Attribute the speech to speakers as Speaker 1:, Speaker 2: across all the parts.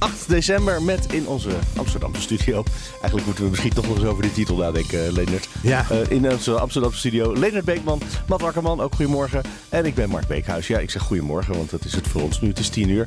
Speaker 1: 8 december met in onze Amsterdamse studio. Eigenlijk moeten we misschien toch nog eens over die titel nadenken, uh, Leonard.
Speaker 2: Ja.
Speaker 1: Uh, in onze Amsterdamse studio Leonard Beekman, Matt Wakkerman, ook goedemorgen. En ik ben Mark Beekhuis. Ja, ik zeg goedemorgen, want dat is het voor ons nu. Het is 10 uur.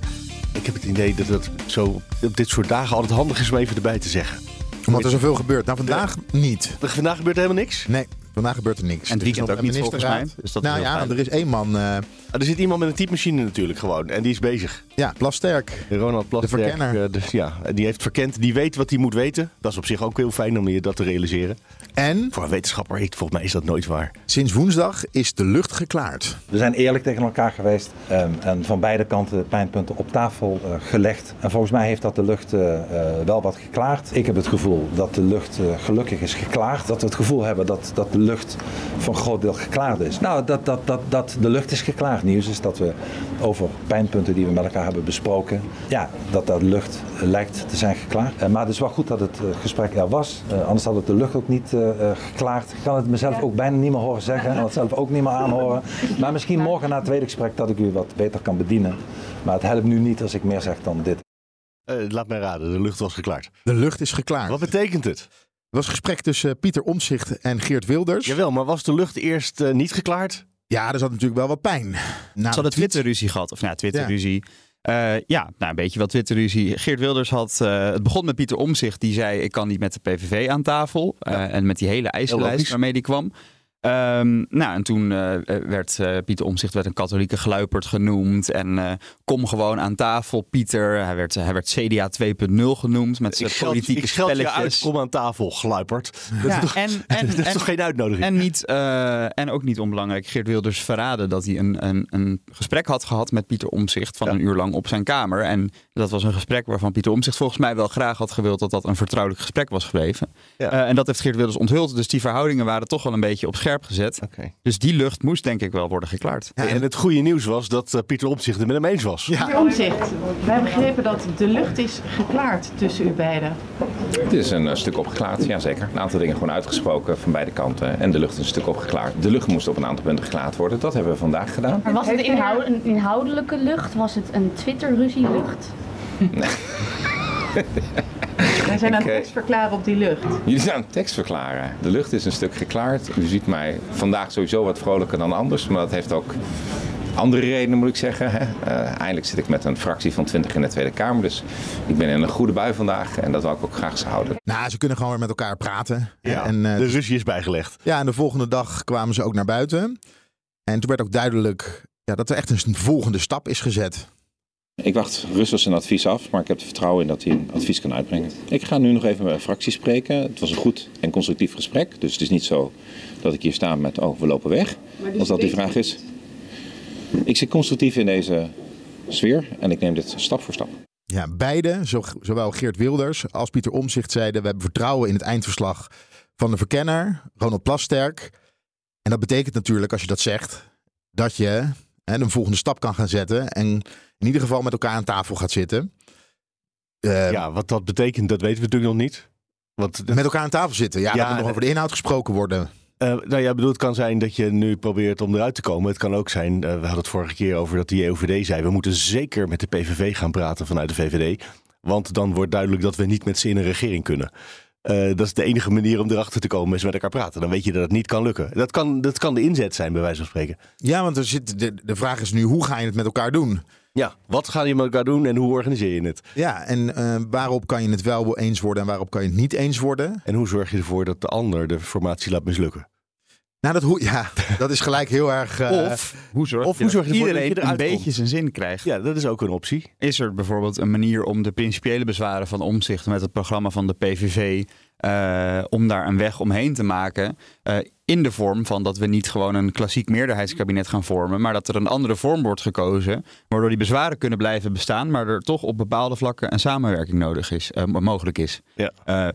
Speaker 1: Ik heb het idee dat het zo op dit soort dagen altijd handig is om even erbij te zeggen.
Speaker 2: Omdat er zoveel gebeurt. Nou, vandaag niet.
Speaker 1: Vandaag gebeurt helemaal niks?
Speaker 2: Nee. Vandaag gebeurt er niks.
Speaker 3: En het weekend ook niet volgens mij.
Speaker 2: Dus dat nou ja, er is één man. Uh...
Speaker 1: er zit iemand met een typemachine natuurlijk gewoon. En die is bezig.
Speaker 2: Ja, Plasterk.
Speaker 1: Ronald Plasterk.
Speaker 2: De verkenner.
Speaker 1: Uh, dus ja, die heeft verkend. Die weet wat hij moet weten. Dat is op zich ook heel fijn om je dat te realiseren.
Speaker 2: En?
Speaker 1: Voor een wetenschapper, volgens mij is dat nooit waar.
Speaker 2: Sinds woensdag is de lucht geklaard.
Speaker 4: We zijn eerlijk tegen elkaar geweest. Um, en van beide kanten de pijnpunten op tafel uh, gelegd. En volgens mij heeft dat de lucht wel wat geklaard. Ik heb het gevoel dat de lucht gelukkig is geklaard. Dat we het gevoel hebben dat, dat de lucht voor een groot deel geklaard is. Nou, dat, dat, dat, dat de lucht is geklaard. Nieuws is dat we over pijnpunten die we met elkaar hebben besproken, ja, dat de lucht lijkt te zijn geklaard. Uh, maar het is wel goed dat het uh, gesprek er was. Uh, anders had het de lucht ook niet geklaard. Ik kan het mezelf ook bijna niet meer horen zeggen. En het zelf ook niet meer aanhoren. Maar misschien morgen na het tweede gesprek dat ik u wat beter kan bedienen. Maar het helpt nu niet als ik meer zeg dan dit.
Speaker 1: laat mij raden, de lucht was geklaard.
Speaker 2: De lucht is geklaard.
Speaker 1: Wat betekent het?
Speaker 2: Er was gesprek tussen Pieter Omtzigt en Geert Wilders.
Speaker 1: Jawel, maar was de lucht eerst uh, niet geklaard?
Speaker 2: Ja, er zat natuurlijk wel wat pijn.
Speaker 3: Nou, Ze hadden Twitter-ruzie gehad. Of nou, Twitter-ruzie. Ja. Uh, ja, nou, een beetje wel Twitter-ruzie. Geert Wilders had... Uh, het begon met Pieter Omzicht. Die zei, ik kan niet met de PVV aan tafel. Ja. En met die hele eisenlijst waarmee die kwam. Um, nou, en toen uh, werd uh, Pieter Omzicht werd een katholieke gluiperd genoemd. En uh, kom gewoon aan tafel, Pieter. Hij werd, hij werd CDA 2.0 genoemd met zijn politieke
Speaker 1: ik
Speaker 3: spelletjes.
Speaker 1: Je uit, kom aan tafel, gluiperd.
Speaker 3: Ja, dat is, toch,
Speaker 1: en, en, dat is
Speaker 3: en,
Speaker 1: toch geen uitnodiging?
Speaker 3: En, niet, en ook niet onbelangrijk, Geert Wilders verraden dat hij een, een, een gesprek had gehad met Pieter Omzicht van ja. een uur lang op zijn kamer. En dat was een gesprek waarvan Pieter Omzicht volgens mij wel graag had gewild dat dat een vertrouwelijk gesprek was gebleven. Ja. en dat heeft Geert Wilders onthuld. Dus die verhoudingen waren toch wel een beetje op scherp gezet.
Speaker 1: Okay.
Speaker 3: Dus die lucht moest denk ik wel worden geklaard.
Speaker 1: Ja, en het goede nieuws was dat uh, Pieter Omtzigt het met hem eens was.
Speaker 5: Ja. Pieter Omtzigt, wij begrepen dat de lucht is geklaard tussen u beiden.
Speaker 6: Het is een uh, stuk opgeklaard, ja zeker. Een aantal dingen gewoon uitgesproken van beide kanten. En de lucht is een stuk opgeklaard. De lucht moest op een aantal punten geklaard worden. Dat hebben we vandaag gedaan.
Speaker 7: Maar was het inhoud een inhoudelijke lucht? Was het een Twitter-ruzie lucht?
Speaker 6: Nee.
Speaker 5: Wij zijn aan het tekst verklaren op die lucht.
Speaker 6: Jullie zijn aan het tekst verklaren. De lucht is een stuk geklaard. U ziet mij vandaag sowieso wat vrolijker dan anders. Maar dat heeft ook andere redenen, moet ik zeggen. Hè. Uh, eindelijk zit ik met een fractie van 20 in de Tweede Kamer. Dus ik ben in een goede bui vandaag. En dat wil ik ook graag zo houden.
Speaker 2: Nou, ze kunnen gewoon weer met elkaar praten.
Speaker 1: Ja,
Speaker 2: en, uh,
Speaker 1: de ruzie is bijgelegd.
Speaker 2: Ja, en de volgende dag kwamen ze ook naar buiten. En toen werd ook duidelijk ja, dat er echt een volgende stap is gezet.
Speaker 6: Ik wacht rustig zijn advies af, maar ik heb er vertrouwen in dat hij een advies kan uitbrengen. Ik ga nu nog even met mijn fractie spreken. Het was een goed en constructief gesprek. Dus het is niet zo dat ik hier sta met, oh, we lopen weg. Als dat die vraag is. Ik zit constructief in deze sfeer en ik neem dit stap voor stap.
Speaker 2: Ja, beide, zowel Geert Wilders als Pieter Omzicht zeiden... we hebben vertrouwen in het eindverslag van de verkenner, Ronald Plasterk. En dat betekent natuurlijk, als je dat zegt, dat je hè, een volgende stap kan gaan zetten... en in ieder geval met elkaar aan tafel gaat zitten.
Speaker 1: Uh, ja, wat dat betekent, dat weten we natuurlijk nog niet.
Speaker 2: Want, met elkaar aan tafel zitten. Ja, ja dat er nog over de inhoud gesproken worden.
Speaker 1: Uh, nou ja, bedoel, het kan zijn dat je nu probeert om eruit te komen. Het kan ook zijn, uh, we hadden het vorige keer over dat de EOVD zei... we moeten zeker met de PVV gaan praten vanuit de VVD. Want dan wordt duidelijk dat we niet met z'n in een regering kunnen. Uh, dat is de enige manier om erachter te komen, is met elkaar praten. Dan weet je dat het niet kan lukken. Dat kan, dat kan de inzet zijn, bij wijze van spreken.
Speaker 2: Ja, want er zit, de, de vraag is nu, hoe ga je het met elkaar doen?
Speaker 1: Ja, wat ga je met elkaar doen en hoe organiseer je het?
Speaker 2: Ja, en uh, waarop kan je het wel eens worden en waarop kan je het niet eens worden?
Speaker 1: En hoe zorg je ervoor dat de ander de formatie laat mislukken?
Speaker 2: Nou, dat, hoe, ja, dat is gelijk heel erg. Uh,
Speaker 3: of hoe zorg,
Speaker 1: of hoe zorg je
Speaker 3: iedereen
Speaker 1: dat je
Speaker 3: een beetje zijn zin krijgt?
Speaker 1: Ja, dat is ook een optie.
Speaker 3: Is er bijvoorbeeld een manier om de principiële bezwaren van omzicht met het programma van de PVV. Uh, om daar een weg omheen te maken. Uh, in de vorm van dat we niet gewoon een klassiek meerderheidskabinet gaan vormen. Maar dat er een andere vorm wordt gekozen. Waardoor die bezwaren kunnen blijven bestaan. Maar er toch op bepaalde vlakken een samenwerking nodig is, mogelijk is.
Speaker 1: Ja.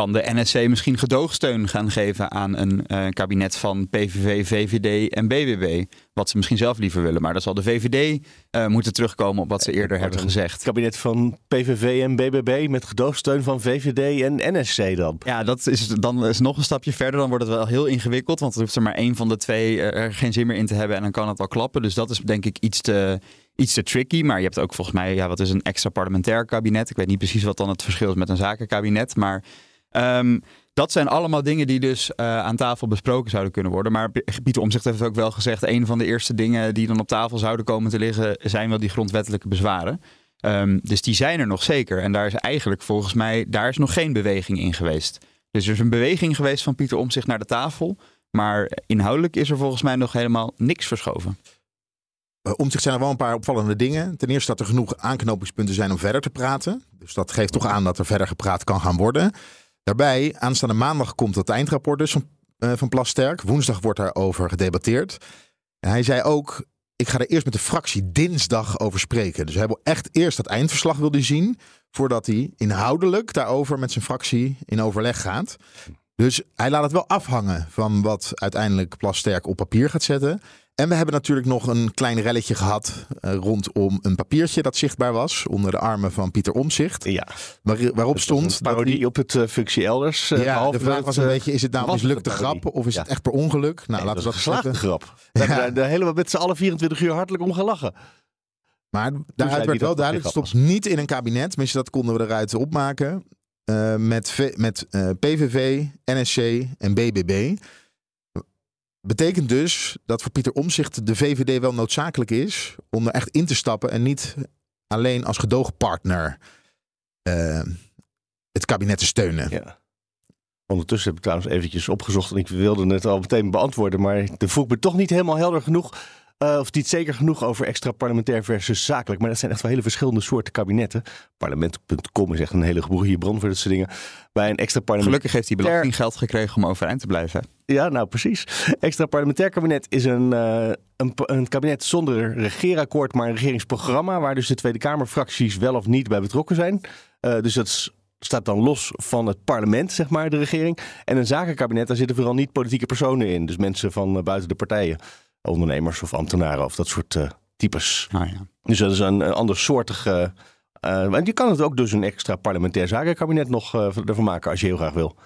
Speaker 3: Kan de NSC misschien gedoogsteun gaan geven aan een uh, kabinet van PVV, VVD en BBB. Wat ze misschien zelf liever willen. Maar dan zal de VVD uh, moeten terugkomen op wat ze eerder hebben gezegd. Het
Speaker 1: kabinet van PVV en BBB met gedoogsteun van VVD en NSC dan.
Speaker 3: Ja, dat is dan is nog een stapje verder. Dan wordt het wel heel ingewikkeld. Want er hoeft er maar één van de twee er geen zin meer in te hebben. En dan kan het wel klappen. Dus dat is denk ik iets te iets te tricky. Maar je hebt ook volgens mij, ja, wat is een extra parlementair kabinet? Ik weet niet precies wat dan het verschil is met een zakenkabinet. Maar um, dat zijn allemaal dingen die dus uh, aan tafel besproken zouden kunnen worden. Maar Pieter Omzicht heeft ook wel gezegd: een van de eerste dingen die dan op tafel zouden komen te liggen, zijn wel die grondwettelijke bezwaren. Um, dus die zijn er nog zeker. En daar is eigenlijk volgens mij, daar is nog geen beweging in geweest. Dus er is een beweging geweest van Pieter Omzicht naar de tafel. Maar inhoudelijk is er volgens mij nog helemaal niks verschoven.
Speaker 2: Uh, om zich zijn er wel een paar opvallende dingen. Ten eerste dat er genoeg aanknopingspunten zijn om verder te praten. Dus dat geeft toch aan dat er verder gepraat kan gaan worden. Daarbij, aanstaande maandag komt het eindrapport dus van, uh, van Plasterk. Woensdag wordt daarover gedebatteerd. En hij zei ook, ik ga er eerst met de fractie dinsdag over spreken. Dus hij wil echt eerst dat eindverslag wilde zien... voordat hij inhoudelijk daarover met zijn fractie in overleg gaat. Dus hij laat het wel afhangen van wat uiteindelijk Plasterk op papier gaat zetten. En we hebben natuurlijk nog een klein relletje gehad uh, rondom een papiertje dat zichtbaar was onder de armen van Pieter Omzicht.
Speaker 1: Ja.
Speaker 2: Waar, waarop stond.
Speaker 1: Parodie die, op het uh, functie elders.
Speaker 2: Uh, ja, de vraag was een beetje: is het nou een mislukte grap of is ja. het echt per ongeluk? Nou,
Speaker 1: nee,
Speaker 2: laten we dat
Speaker 1: geslaagde grap. Ja. Daar de hele met z'n allen 24 uur hartelijk om gelachen.
Speaker 2: Maar daaruit werd wel duidelijk: het stopt niet in een kabinet. Tenminste, dat konden we eruit opmaken. Met met PVV, NSC en BBB. Betekent dus dat voor Pieter Omzicht de VVD wel noodzakelijk is om er echt in te stappen en niet alleen als gedoogpartner uh, het kabinet te steunen.
Speaker 1: Ja. Ondertussen heb ik trouwens eventjes opgezocht en ik wilde het al meteen beantwoorden, maar de vroeg me toch niet helemaal helder genoeg uh, of niet zeker genoeg over extra parlementair versus zakelijk. Maar dat zijn echt wel hele verschillende soorten kabinetten. Parlement.com is echt een hele goede bron voor dat soort dingen. Bij een extra parlementair...
Speaker 3: Gelukkig heeft hij belastinggeld gekregen om overeind te blijven.
Speaker 1: Ja, nou precies. Extra parlementair kabinet is een, uh, een, een, kabinet zonder regeerakkoord, maar een regeringsprogramma. Waar dus de Tweede Kamerfracties wel of niet bij betrokken zijn. Uh, dus dat is staat dan los van het parlement, zeg maar, de regering. En een zakenkabinet, daar zitten vooral niet politieke personen in. Dus mensen van buiten de partijen ondernemers of ambtenaren of dat soort uh, types.
Speaker 3: Ah, ja.
Speaker 1: Dus dat is een, een ander soortige. Uh, en je kan het ook dus een extra parlementair zakenkabinet nog uh, ervan maken als je heel graag wil.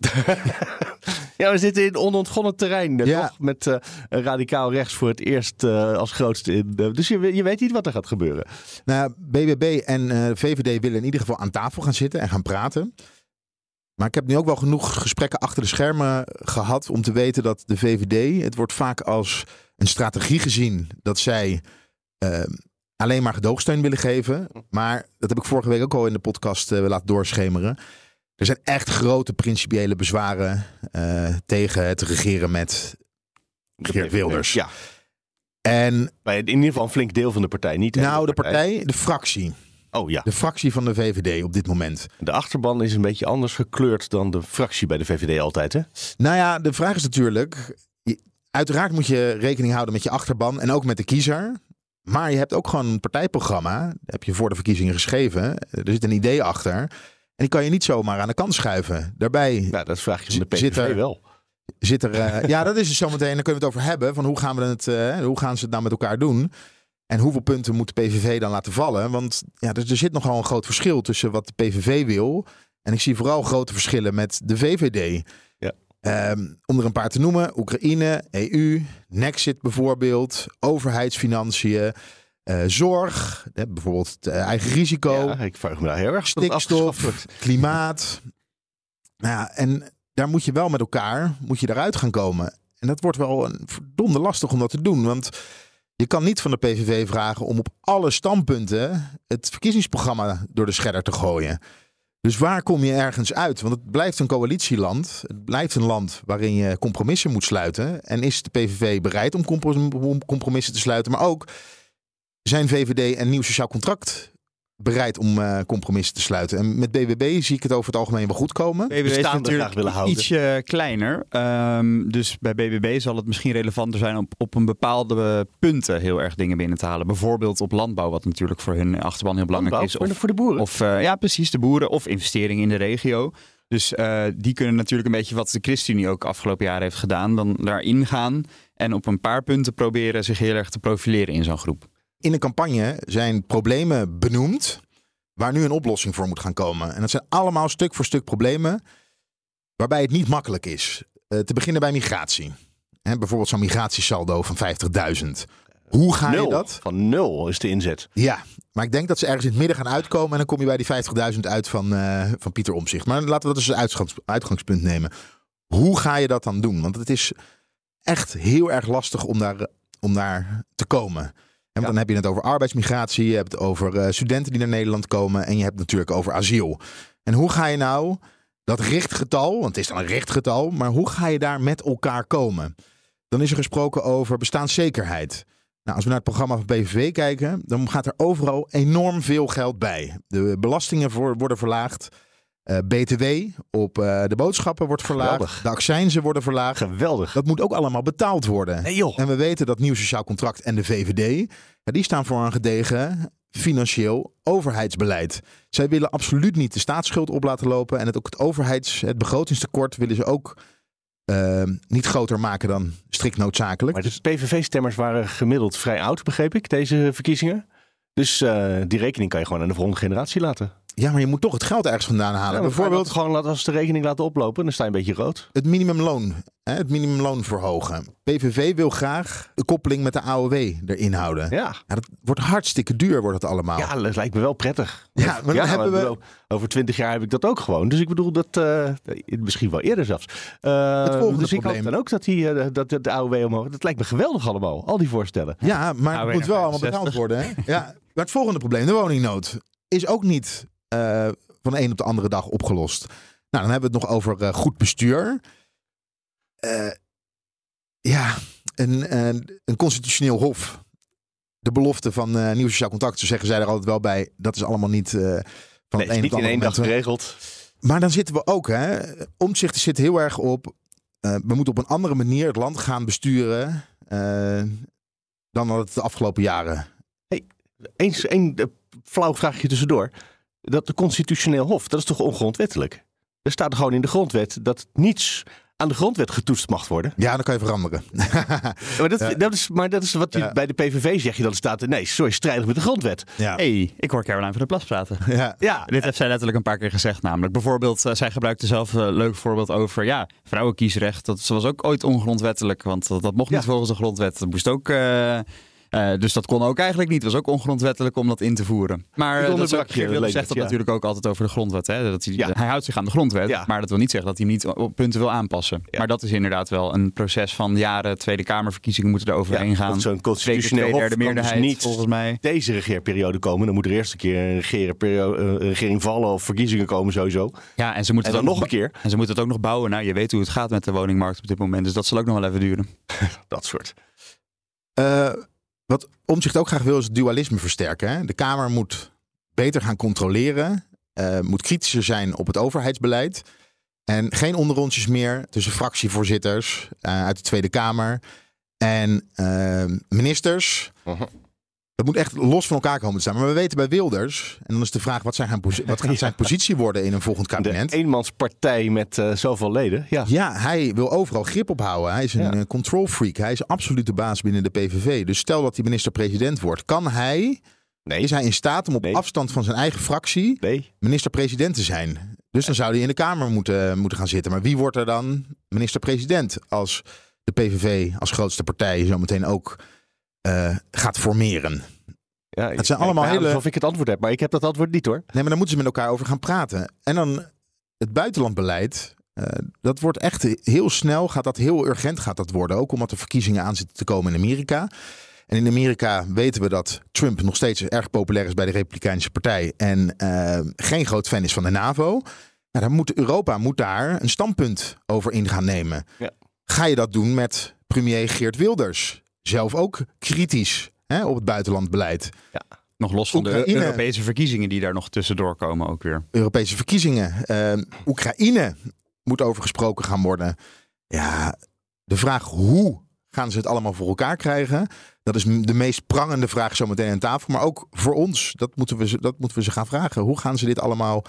Speaker 1: ja, we zitten in onontgonnen terrein. Ja. Toch? Met uh, radicaal rechts voor het eerst uh, als grootste. In, uh, dus je, je weet niet wat er gaat gebeuren.
Speaker 2: Nou, BBB en VVD willen in ieder geval aan tafel gaan zitten en gaan praten. Maar ik heb nu ook wel genoeg gesprekken achter de schermen gehad om te weten dat de VVD, het wordt vaak als een strategie gezien dat zij uh, alleen maar gedoogsteun willen geven. Maar dat heb ik vorige week ook al in de podcast uh, laten doorschemeren. Er zijn echt grote principiële bezwaren uh, tegen het regeren met Geert Wilders.
Speaker 1: Ja.
Speaker 2: En
Speaker 1: bij in ieder geval een flink deel van de partij, niet
Speaker 2: Nou, de partij, de, partij, de fractie.
Speaker 1: Oh ja.
Speaker 2: De fractie van de VVD op dit moment.
Speaker 1: De achterban is een beetje anders gekleurd dan de fractie bij de VVD altijd, hè?
Speaker 2: Nou ja, de vraag is natuurlijk... Uiteraard moet je rekening houden met je achterban en ook met de kiezer. Maar je hebt ook gewoon een partijprogramma. Dat heb je voor de verkiezingen geschreven. Er zit een idee achter. En die kan je niet zomaar aan de kant schuiven. Daarbij.
Speaker 1: Nou, dat vraag je van de PVV zit er, wel.
Speaker 2: Zit er, uh, ja, dat is dus zometeen. Daar kunnen we het over hebben. Van hoe gaan, we het, uh, hoe gaan ze het nou met elkaar doen? En hoeveel punten moet de PVV dan laten vallen? Want ja, er, er zit nogal een groot verschil tussen wat de PVV wil. En ik zie vooral grote verschillen met de VVD.
Speaker 1: Ja.
Speaker 2: Um, om er een paar te noemen: Oekraïne, EU, Nexit bijvoorbeeld, overheidsfinanciën. Uh, zorg, hè, bijvoorbeeld uh, eigen risico.
Speaker 1: Ja, ik vraag me daar heel erg
Speaker 2: Stikstof, klimaat. Nou ja, en daar moet je wel met elkaar moet je eruit gaan komen. En dat wordt wel een verdomde lastig om dat te doen. Want je kan niet van de PVV vragen om op alle standpunten het verkiezingsprogramma door de scherder te gooien. Dus waar kom je ergens uit? Want het blijft een coalitieland. Het blijft een land waarin je compromissen moet sluiten. En is de PVV bereid om compromissen te sluiten? Maar ook zijn VVD een nieuw sociaal contract bereid om uh, compromissen te sluiten. En met BBB zie ik het over het algemeen wel goed komen.
Speaker 3: BBB is natuurlijk willen houden. ietsje kleiner. Um, dus bij BBB zal het misschien relevanter zijn om op een bepaalde punten heel erg dingen binnen te halen. Bijvoorbeeld op landbouw, wat natuurlijk voor hun achterban heel belangrijk is.
Speaker 1: Of voor de boeren.
Speaker 3: Of uh, ja, precies, de boeren. Of investeringen in de regio. Dus uh, die kunnen natuurlijk een beetje wat de ChristenUnie ook afgelopen jaar heeft gedaan, dan daarin gaan en op een paar punten proberen zich heel erg te profileren in zo'n groep.
Speaker 2: In de campagne zijn problemen benoemd waar nu een oplossing voor moet gaan komen. En dat zijn allemaal stuk voor stuk problemen waarbij het niet makkelijk is. Uh, te beginnen bij migratie. Hè, bijvoorbeeld zo'n migratiesaldo van 50.000. Hoe ga
Speaker 1: je
Speaker 2: dat?
Speaker 1: Van nul is de inzet.
Speaker 2: Ja, maar ik denk dat ze ergens in het midden gaan uitkomen. En dan kom je bij die 50.000 uit van, uh, van Pieter Omzicht. Maar laten we dat als uitgangs, uitgangspunt nemen. Hoe ga je dat dan doen? Want het is echt heel erg lastig om daar, om daar te komen. En dan heb je het over arbeidsmigratie, je hebt het over uh, studenten die naar Nederland komen en je hebt het natuurlijk over asiel. En hoe ga je nou dat richtgetal, want het is dan een richtgetal, maar hoe ga je daar met elkaar komen? Dan is er gesproken over bestaanszekerheid. Nou, als we naar het programma van BVV kijken, dan gaat er overal enorm veel geld bij. De belastingen voor, worden verlaagd. Uh, eh, BTW op uh, de boodschappen wordt verlaagd. Geweldig. De accijnzen worden verlaagd.
Speaker 1: Geweldig.
Speaker 2: Dat moet ook allemaal betaald worden.
Speaker 1: Nee, joh.
Speaker 2: En we weten dat Nieuw Sociaal Contract en de VVD, ja, die staan voor een gedegen financieel overheidsbeleid. Zij willen absoluut niet de staatsschuld op laten lopen. En het, ook het overheids, het begrotingstekort willen ze ook uh, niet groter maken dan strikt noodzakelijk.
Speaker 1: Maar de PVV-stemmers waren gemiddeld vrij oud, begreep ik, deze verkiezingen. Dus uh, die rekening kan je gewoon aan de volgende generatie laten.
Speaker 2: Ja, maar je moet toch het geld ergens vandaan halen.
Speaker 1: Ja, Bijvoorbeeld gewoon laten, als de rekening laten oplopen, dan sta je een beetje rood.
Speaker 2: Het minimumloon. Hè, het minimumloon verhogen. PVV wil graag de koppeling met de AOW erin houden.
Speaker 1: Ja.
Speaker 2: ja dat wordt hartstikke duur, wordt het allemaal.
Speaker 1: Ja, dat lijkt me wel prettig.
Speaker 2: Ja, maar dan hebben we...
Speaker 1: Over twintig jaar heb ik dat ook gewoon. Dus ik bedoel dat uh, misschien wel eerder zelfs. Uh, het volgende dus probleem. ik hoop dan ook dat, die, uh, dat, de AOW omhoog. Dat lijkt me geweldig allemaal. Al die voorstellen.
Speaker 2: Ja, maar het moet wel allemaal betaald worden. Hè? ja. Maar het volgende probleem, de woningnood, is ook niet van de een op de andere dag opgelost. Nou, dan hebben we het nog over uh, goed bestuur. Uh, ja, een, een, constitutioneel hof. De belofte van nieuw sociaal contact, zo zeggen zij er altijd wel bij. Dat is allemaal niet van
Speaker 1: nee, het een niet in één dag geregeld.
Speaker 2: Maar dan zitten we ook, hè. Omzichten zit heel erg op. we moeten op een andere manier het land gaan besturen. dan dat het de afgelopen jaren.
Speaker 1: Hey, eens een flauw vraagje tussendoor dat de constitutioneel hof, dat is toch ongrondwettelijk? Er staat gewoon in de grondwet dat niets aan de grondwet getoetst mag worden.
Speaker 2: Ja, dan kan je veranderen.
Speaker 1: maar, dat, dat, is, maar dat is wat je bij de PVV zeg je dan staat. Nee, sorry, strijdig met de grondwet.
Speaker 3: Ja. hey, ik hoor Caroline van der Plas praten.
Speaker 2: Ja.
Speaker 3: ja. Dit heeft zij letterlijk een paar keer gezegd. Namelijk bijvoorbeeld, uh, zij gebruikte zelf een leuk voorbeeld over ja, vrouwenkiesrecht. Dat was ook ooit ongrondwettelijk, want dat, dat mocht niet volgens de grondwet. Dat moest ook. Uh, uh, dus dat kon ook eigenlijk niet. Het was ook ongrondwettelijk om dat in te voeren. Maar uh, dat zegt dat natuurlijk ook altijd over de grondwet. Hè? Dat hij, ja. hij houdt zich aan de grondwet. Ja. Maar dat wil niet zeggen dat hij niet op punten wil aanpassen. Maar dat is inderdaad wel een proces van jaren. Tweede Kamerverkiezingen moeten er overheen gaan.
Speaker 1: Zo'n constitutioneel
Speaker 3: derde dus meerderheid niet volgens mij.
Speaker 1: Deze regeerperiode komen. Dan moet er eerst een keer een, een regering vallen of verkiezingen komen sowieso.
Speaker 3: Ja, en ze moeten
Speaker 1: en dan nog een keer.
Speaker 3: En ze moeten het ook nog bouwen. Nou, je weet hoe het gaat met de woningmarkt op dit moment. Dus dat zal ook nog wel even duren.
Speaker 1: dat soort.
Speaker 2: Uh, wat Omzicht ook graag wil is het dualisme versterken. De Kamer moet beter gaan controleren, uh, moet kritischer zijn op het overheidsbeleid. En geen onderrondjes meer tussen fractievoorzitters uh, uit de Tweede Kamer en uh, ministers. -huh. Dat moet echt los van elkaar komen te staan. Maar we weten bij Wilders, en dan is de vraag wat, zijn wat gaat zijn positie worden in een volgend kabinet.
Speaker 1: De eenmanspartij met uh, zoveel leden. Ja.
Speaker 2: ja, hij wil overal grip op houden. Hij is een ja. Eh, control freak. Hij is absoluut de baas binnen de PVV. Dus stel dat hij minister-president wordt, kan hij. Nee. Is hij in staat om op nee. afstand van zijn eigen fractie
Speaker 1: nee.
Speaker 2: minister-president te zijn? Dus dan zou hij in de Kamer moeten, moeten gaan zitten. Maar wie wordt er dan minister-president als de PVV als grootste partij zometeen ook uh, gaat formeren.
Speaker 1: Ja, het zijn allemaal hele. Of ik het antwoord heb, maar ik heb dat antwoord niet hoor.
Speaker 2: Nee, maar dan moeten ze met elkaar over gaan praten. En dan het buitenlandbeleid. Uh, dat wordt echt heel snel, gaat dat heel urgent gaat dat worden. Ook omdat er verkiezingen aan zitten te komen in Amerika. En in Amerika weten we dat Trump nog steeds erg populair is bij de Republikeinse Partij. En uh, geen groot fan is van de NAVO. Nou, dan moet Europa moet daar een standpunt over in gaan nemen.
Speaker 1: Ja.
Speaker 2: Ga je dat doen met premier Geert Wilders? Zelf ook kritisch hè, op het buitenlandbeleid.
Speaker 1: Ja.
Speaker 3: Nog los van
Speaker 2: Oekraïne.
Speaker 3: de Europese verkiezingen die daar nog tussendoor komen ook weer.
Speaker 2: Europese verkiezingen. Eh, Oekraïne moet over gesproken gaan worden. Ja, de vraag hoe gaan ze het allemaal voor elkaar krijgen? Dat is de meest prangende vraag zometeen aan tafel. Maar ook voor ons, dat moeten we, dat moeten we ze gaan vragen. Hoe gaan ze dit allemaal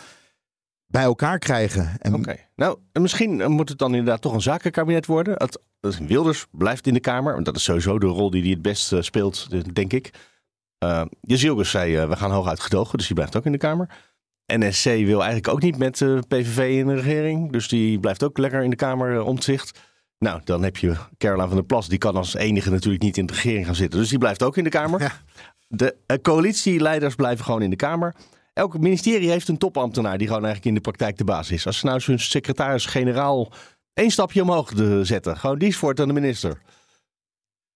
Speaker 2: bij elkaar krijgen? En
Speaker 1: Oké. Nou, en misschien eh, moet het dan inderdaad toch een zakenkabinet worden. Het, Wilders blijft in de Kamer. Want dat is sowieso de rol die hij het best eh, speelt, eh, denk ik. Uh, Jezilgus zei, eh, we gaan hooguit gedogen. Dus die blijft ook in de Kamer. NSC wil eigenlijk ook niet met de PVV in de regering. Dus die blijft ook lekker in de Kamer uh, omzicht. Nou, dan heb je Caroline van der Plas. Die kan als enige natuurlijk niet in de regering gaan zitten. Dus die blijft ook in de Kamer.
Speaker 2: Ja.
Speaker 1: De coalitieleiders blijven gewoon in de Kamer. Elk ministerie heeft een topambtenaar die gewoon eigenlijk in de praktijk de baas is. Als ze nou zijn secretaris-generaal één stapje omhoog zetten. Gewoon die is voortaan de minister.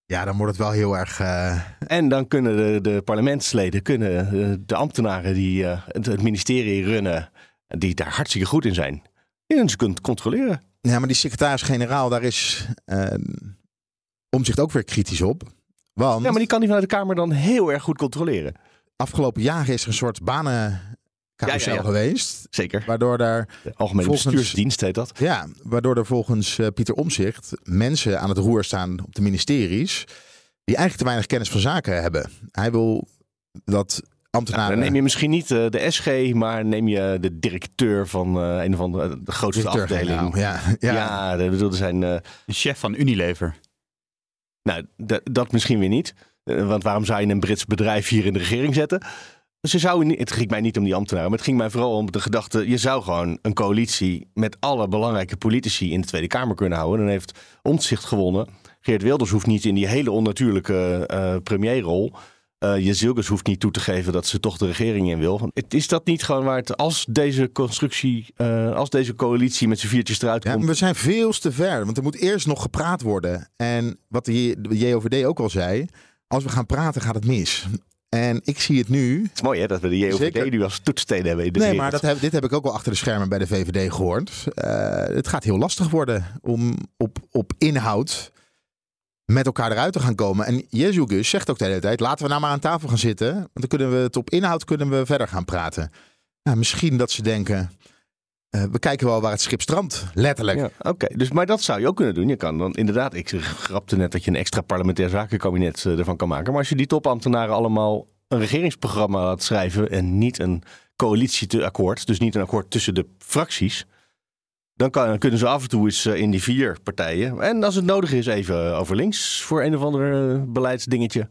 Speaker 2: Ja, dan wordt het wel heel erg. Uh...
Speaker 1: En dan kunnen de, de parlementsleden, kunnen de, de ambtenaren die uh, het, het, ministerie runnen, die daar hartstikke goed in zijn, die ze kunt controleren.
Speaker 2: Ja, maar die secretaris-generaal, daar is omzicht ook weer kritisch op. Want...
Speaker 1: Ja, maar die kan die vanuit de Kamer dan heel erg goed controleren.
Speaker 2: Afgelopen jaren is er een soort banen. Carousel ja, ja, ja. geweest.
Speaker 1: Zeker.
Speaker 2: Waardoor daar.
Speaker 1: De Algemene volgens, Bestuursdienst heet dat.
Speaker 2: Ja, waardoor er volgens uh, Pieter Omzicht mensen aan het roer staan op de ministeries. die eigenlijk te weinig kennis van zaken hebben. Hij wil dat ambtenaren.
Speaker 1: Nou, dan neem je misschien niet uh, de SG, maar neem je de directeur van uh, een van de, de grootste directeur, afdeling.
Speaker 2: Nou, ja, ja.
Speaker 1: ja de, bedoel, zijn.
Speaker 3: de chef van Unilever.
Speaker 1: Nou, dat misschien weer niet. Want waarom zou je een Brits bedrijf hier in de regering zetten? Ze zouden, het ging mij niet om die ambtenaren, maar het ging mij vooral om de gedachte: je zou gewoon een coalitie met alle belangrijke politici in de Tweede Kamer kunnen houden. Dan heeft Omtzigt gewonnen. Geert Wilders hoeft niet in die hele onnatuurlijke uh, premierrol. Uh, Jezilgus hoeft niet toe te geven dat ze toch de regering in wil. Het, is dat niet gewoon waar het, als deze constructie, uh, als deze coalitie met z'n viertjes eruit
Speaker 2: ja,
Speaker 1: komt?
Speaker 2: we zijn veel te ver, want er moet eerst nog gepraat worden. En wat de JOVD ook al zei, als we gaan praten gaat het mis. En ik zie het nu.
Speaker 1: Het is mooi hè, dat we de JOVD Zeker. nu als toetssteen hebben. In de
Speaker 2: nee,
Speaker 1: wereld.
Speaker 2: maar dat heb, dit heb ik ook wel achter de schermen bij de VVD gehoord. Uh, het gaat heel lastig worden om op, op inhoud met elkaar eruit te gaan komen. En Jezus zegt ook de hele tijd, laten we nou maar aan tafel gaan zitten. Want dan kunnen we het op inhoud kunnen we verder gaan praten. Nou, misschien dat ze denken, uh, we kijken wel waar het schip strandt, letterlijk.
Speaker 1: Ja, Oké, dus maar dat zou je ook kunnen doen. Je kan dan inderdaad, ik grapte net dat je een extra parlementair zakenkabinet uh, ervan kan maken. Maar als je die topambtenaren allemaal een regeringsprogramma laat schrijven en niet een coalitieakkoord, dus niet een akkoord tussen de fracties, dan kan, kunnen ze af en toe eens uh, in die vier partijen. En als het nodig is, even over links voor een of ander beleidsdingetje.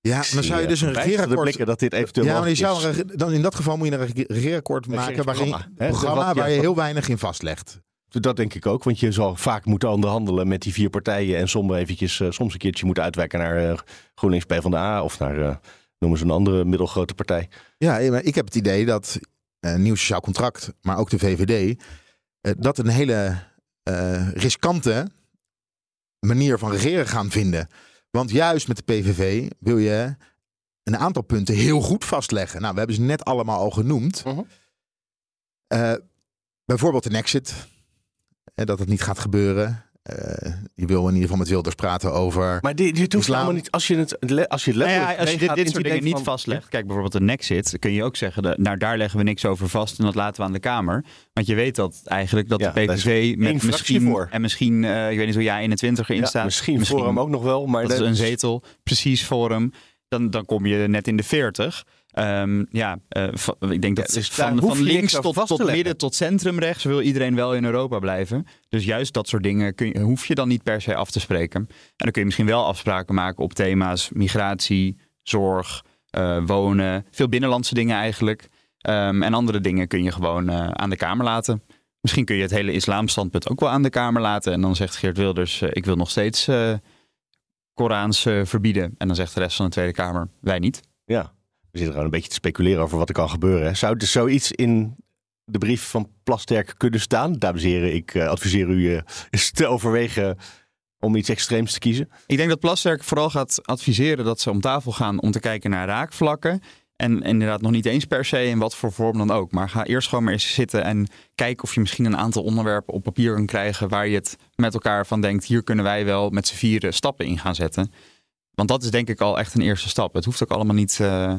Speaker 2: Ja, dan zou je dus een regeerakkoord...
Speaker 1: dat dit eventueel
Speaker 2: ja, maar je zou een, dan in dat geval moet je een regeerakkoord maken waarin, programma wat, waar je heel weinig in vastlegt.
Speaker 1: Dat denk ik ook, want je zal vaak moeten onderhandelen met die vier partijen en soms eventjes, uh, soms een keertje moeten uitwijken naar uh, GroenLinks PvdA of naar, uh, noemen ze een andere middelgrote partij.
Speaker 2: Ja, maar ik heb het idee dat nieuw sociaal contract, maar ook de VVD, dat een hele riskante manier van regeren gaan vinden. Want juist met de PVV wil je een aantal punten heel goed vastleggen. Nou, we hebben ze net allemaal al genoemd. Uh -huh. uh, bijvoorbeeld een exit. Uh, dat het niet gaat gebeuren. Uh, je wil in ieder geval met Wilders praten over.
Speaker 1: Maar dit, dit hoeft helemaal niet. Als je het, als je,
Speaker 3: nou ja, als je dit, dit soort dingen niet van, vastlegt. Kijk bijvoorbeeld een Nexit. kun je ook zeggen. De, nou, daar leggen we niks over vast. En dat laten we aan de Kamer. Want je weet dat eigenlijk dat ja, de PVV met misschien.
Speaker 1: Voor.
Speaker 3: En misschien. Uh, ik weet niet hoe jij 21 erin
Speaker 1: ja,
Speaker 3: staat.
Speaker 1: Misschien, misschien voor hem ook nog wel. Maar
Speaker 3: dat, dat is een zetel. Precies voor hem. Dan, dan kom je net in de 40. Um, ja, uh, ik denk dat ja, dus van, van links tot, tot midden tot centrumrechts wil iedereen wel in Europa blijven. Dus juist dat soort dingen kun je, hoef je dan niet per se af te spreken. En dan kun je misschien wel afspraken maken op thema's migratie, zorg, uh, wonen, veel binnenlandse dingen eigenlijk. Um, en andere dingen kun je gewoon uh, aan de Kamer laten. Misschien kun je het hele islamstandpunt ook wel aan de Kamer laten. En dan zegt Geert Wilders, ik wil nog steeds Korans verbieden. En dan zegt de rest van de Tweede Kamer, wij niet.
Speaker 1: Ja. We zitten gewoon een beetje te speculeren over wat er kan gebeuren. Zou er zoiets in de brief van Plasterk kunnen staan? Dames en heren, ik uh, adviseer u uh, eens te overwegen om iets extreems te kiezen.
Speaker 3: Ik denk dat Plasterk vooral gaat adviseren dat ze om tafel gaan om te kijken naar raakvlakken. En inderdaad nog niet eens per se in wat voor vorm dan ook. Maar ga eerst gewoon maar eens zitten en kijk of je misschien een aantal onderwerpen op papier kan krijgen waar je het met elkaar van denkt, hier kunnen wij wel met z'n vieren stappen in gaan zetten. Want dat is denk ik al echt een eerste stap. Het hoeft ook allemaal niet uh,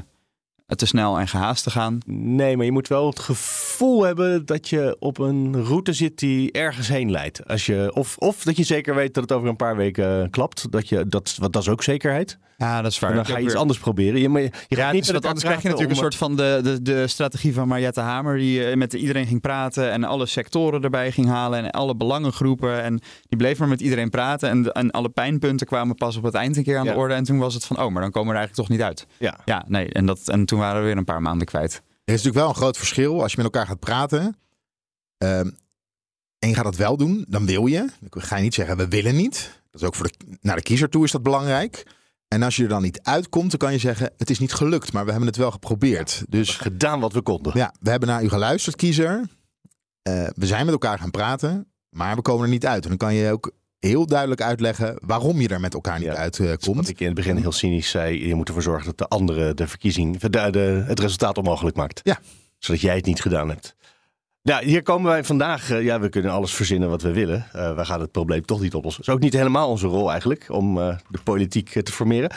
Speaker 3: te snel en gehaast te gaan.
Speaker 1: Nee, maar je moet wel het gevoel hebben dat je op een route zit die ergens heen leidt. Als je, of, of dat je zeker weet dat het over een paar weken klapt. Dat, je, dat, dat is ook zekerheid.
Speaker 3: Ja, dat is waar.
Speaker 1: En dan ga je iets anders proberen. Je, je,
Speaker 3: je ja, niet dus anders krijg je natuurlijk een soort van de, de, de strategie van Mariette Hamer. Die eh, met iedereen ging praten en alle sectoren erbij ging halen. En alle belangengroepen. En die bleef maar met iedereen praten. En, en alle pijnpunten kwamen pas op het eind een keer aan de orde. En toen was het van, oh, maar dan komen we er eigenlijk toch niet uit.
Speaker 1: Ja,
Speaker 3: ja nee. En, dat, en toen waren we weer een paar maanden kwijt. Er
Speaker 2: is natuurlijk wel een groot verschil als je met elkaar gaat praten. Ehm, en je gaat dat wel doen, dan wil je. Dan ga je niet zeggen, we willen niet. Dat is ook voor de, naar de kiezer toe is dat belangrijk. En als je er dan niet uitkomt, dan kan je zeggen: Het is niet gelukt, maar we hebben het wel geprobeerd. Dus
Speaker 1: gedaan wat we konden.
Speaker 2: Ja, we hebben naar u geluisterd, kiezer. Uh, we zijn met elkaar gaan praten, maar we komen er niet uit. En dan kan je ook heel duidelijk uitleggen waarom je er met elkaar niet ja, uitkomt. Uh,
Speaker 1: wat ik in het begin heel cynisch zei: je moet ervoor zorgen dat de andere de verkiezing, de, de, het resultaat onmogelijk maakt.
Speaker 2: Ja.
Speaker 1: Zodat jij het niet gedaan hebt. Ja, hier komen wij vandaag. Uh, ja, we kunnen alles verzinnen wat we willen. Uh, wij gaan het probleem toch niet oplossen. Dat is ook niet helemaal onze rol eigenlijk om uh, de politiek te formeren.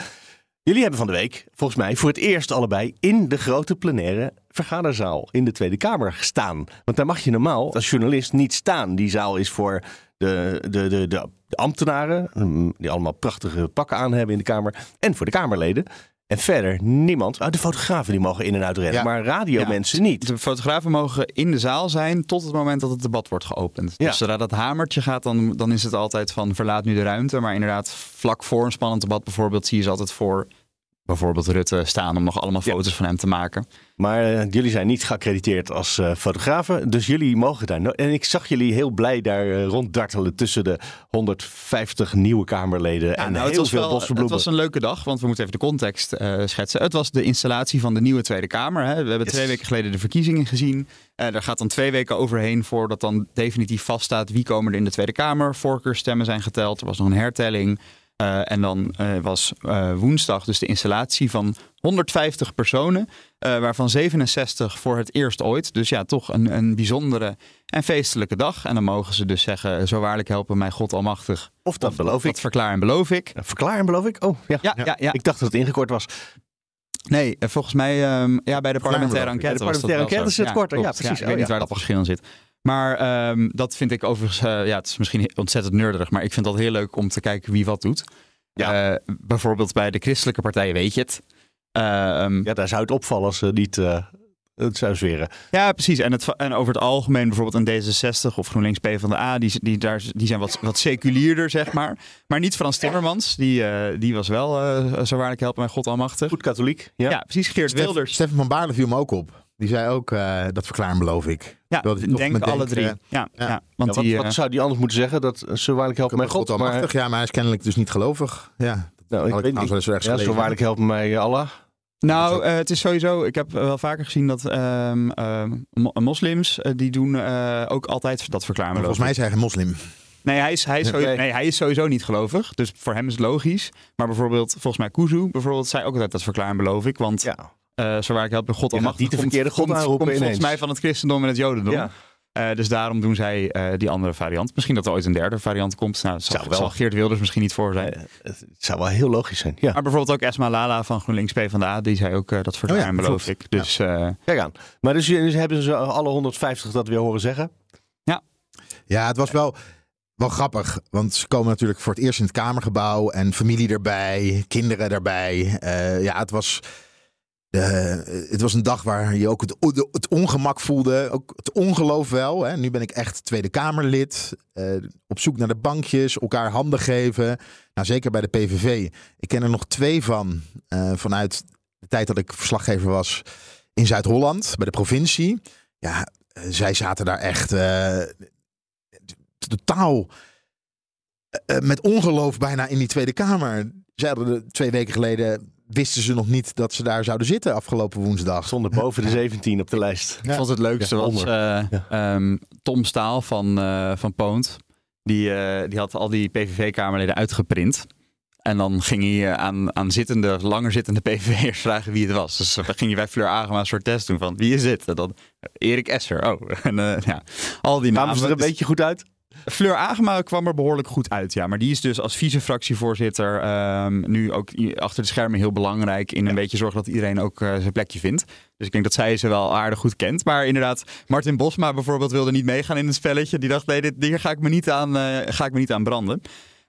Speaker 1: Jullie hebben van de week, volgens mij, voor het eerst allebei in de grote plenaire vergaderzaal in de Tweede Kamer gestaan. Want daar mag je normaal als journalist niet staan. Die zaal is voor de, de, de, de, ambtenaren, mm, die allemaal prachtige pakken aan hebben in de Kamer, en voor de Kamerleden. En verder niemand. Oh, de fotografen die mogen in en uit rennen, maar radiomensen ja, niet.
Speaker 3: De fotografen mogen in de zaal zijn tot het moment dat het debat wordt geopend. Ja. Dus zodra dat hamertje gaat, dan, dan is het altijd van verlaat nu de ruimte. Maar inderdaad, vlak voor een spannend debat bijvoorbeeld, zie je ze altijd voor bijvoorbeeld Rutte staan om nog allemaal foto's van hem te maken.
Speaker 1: Maar uh, jullie zijn niet geaccrediteerd als uh, fotografen, dus jullie mogen daar. en ik zag jullie heel blij daar uh, ronddartelen tussen de 150 nieuwe Kamerleden en nou, heel het veel wel,
Speaker 3: Het was een leuke dag, want we moeten even de context schetsen. Het was de installatie van de nieuwe Tweede Kamer. Hè. We hebben twee weken geleden de verkiezingen gezien. daar gaat dan twee weken overheen voordat dan definitief vaststaat wie komen er in de Tweede Kamer. Voorkeurstemmen zijn geteld. Er was nog een hertelling. Uh, en dan uh, was uh, woensdag dus de installatie van 150 personen, waarvan 67 voor het eerst ooit. Dus ja, toch een, een bijzondere en feestelijke dag. En dan mogen ze dus zeggen, zo waarlijk helpen mij God almachtig.
Speaker 1: Of dat beloof ik.
Speaker 3: Dat verklaar en beloof ik.
Speaker 1: verklaar en beloof ik? Oh, ja.
Speaker 3: Ja, ja. ja,
Speaker 1: Ik dacht dat het ingekort was.
Speaker 3: Nee, volgens mij um, ja, bij de parlementaire enquête.
Speaker 1: Bij de parlementaire enquête is het korter. Ja, precies.
Speaker 3: ik weet niet waar dat verschil in zit. Maar um, dat vind ik overigens, uh, ja, het is misschien ontzettend nerdig, maar ik vind dat heel leuk om te kijken wie wat doet. Ja. Uh, bijvoorbeeld bij de christelijke partijen weet je het.
Speaker 1: Uh, um, ja, daar zou het opvallen als ze niet het zou zweren.
Speaker 3: Ja, precies. En, het, en over het algemeen bijvoorbeeld een D66 of GroenLinks PvdA, die, die, daar, die zijn wat, wat seculierder, zeg maar. Maar niet Frans Timmermans, die, uh, die was wel, uh, zo waarlijk helpen mij God almachtig.
Speaker 1: Goed katholiek. Ja,
Speaker 3: ja precies. Geert
Speaker 2: Stef,
Speaker 3: Wilders.
Speaker 2: Stefan van Baarle viel me ook op. Die zei ook, uh, dat verklaren beloof ik.
Speaker 3: Ja, dat ik denk alle drie. Ja, ja.
Speaker 1: ja. Want ja, die, wat, wat, zou die anders moeten zeggen? Dat zo waarlijk helpen mij God.
Speaker 2: God maar... Ja, maar hij is kennelijk dus niet gelovig. Ja,
Speaker 1: nou, ik weet niet. Zo, ja, zo waarlijk helpen mij Allah.
Speaker 3: Nou, uh, het is sowieso. Ik heb wel vaker gezien dat um, uh, moslims uh, die doen ook altijd dat verklaren.
Speaker 2: Volgens mij is hij geen moslim.
Speaker 3: Nee hij, is, hij is sowieso, nee, hij is sowieso niet gelovig. Dus voor hem is het logisch. Maar bijvoorbeeld, volgens mij Kuzu, bijvoorbeeld, zei ook altijd dat verklaren beloof ik. Want ja. Uh, zo waar ik help, God almachtig.
Speaker 1: Niet de verkeerde God
Speaker 3: komt,
Speaker 1: aanroepen
Speaker 3: komt volgens mij van het christendom en het jodendom. Ja. Uh, dus daarom doen zij uh, die andere variant. Misschien dat er ooit een derde variant komt. Nou, zal, zou wel. zal Geert Wilders misschien niet voor zijn. Uh,
Speaker 1: het zou wel heel logisch zijn. Ja.
Speaker 3: Maar bijvoorbeeld ook Esma Lala van GroenLinks PvdA. Die zei ook dat verklaren, oh ja, beloof ik. Dus,
Speaker 1: ja. Kijk aan. Maar dus, dus hebben ze alle 150 dat weer horen zeggen?
Speaker 3: Ja.
Speaker 2: Ja, het was wel wel grappig, want ze komen natuurlijk voor het eerst in het Kamergebouw en familie erbij, kinderen erbij. Uh, ja, het was, uh, het was een dag waar je ook het, ongemak voelde, ook het ongeloof wel. Hè. Nu ben ik echt Tweede Kamerlid, uh, op zoek naar de bankjes, elkaar handen geven. Nou, zeker bij de PVV. Ik ken er nog twee van, vanuit de tijd dat ik verslaggever was in Zuid-Holland, bij de provincie. Ja, zij zaten daar echt totaal met ongeloof bijna in die Tweede Kamer. Ze hadden twee weken geleden wisten ze nog niet dat ze daar zouden zitten afgelopen woensdag.
Speaker 1: Stonden boven de 17 op de lijst.
Speaker 3: Ik vond het leukste was uh, um, Tom Staal van, uh, van Poont. Die, die had al die PVV-kamerleden uitgeprint. En dan ging hij aan, aan zittende, langer zittende PVV'ers vragen wie het was. Dus dan ging je bij Fleur Agema een soort test doen van wie is het? En dan Erik Esser. Oh, en ja, al die
Speaker 1: namen. Kwamen ze er een beetje goed uit?
Speaker 3: Fleur Agema kwam er behoorlijk goed uit, ja. Maar die is dus als vice-fractievoorzitter ehm, nu ook achter de schermen heel belangrijk in een beetje zorgen dat iedereen ook uh, zijn plekje vindt. Dus ik denk dat zij ze wel aardig goed kent. Maar inderdaad, Martin Bosma bijvoorbeeld wilde niet meegaan in het spelletje. Die dacht, nee, dit, hier ga ik me niet aan, uh, ga ik me niet aan branden.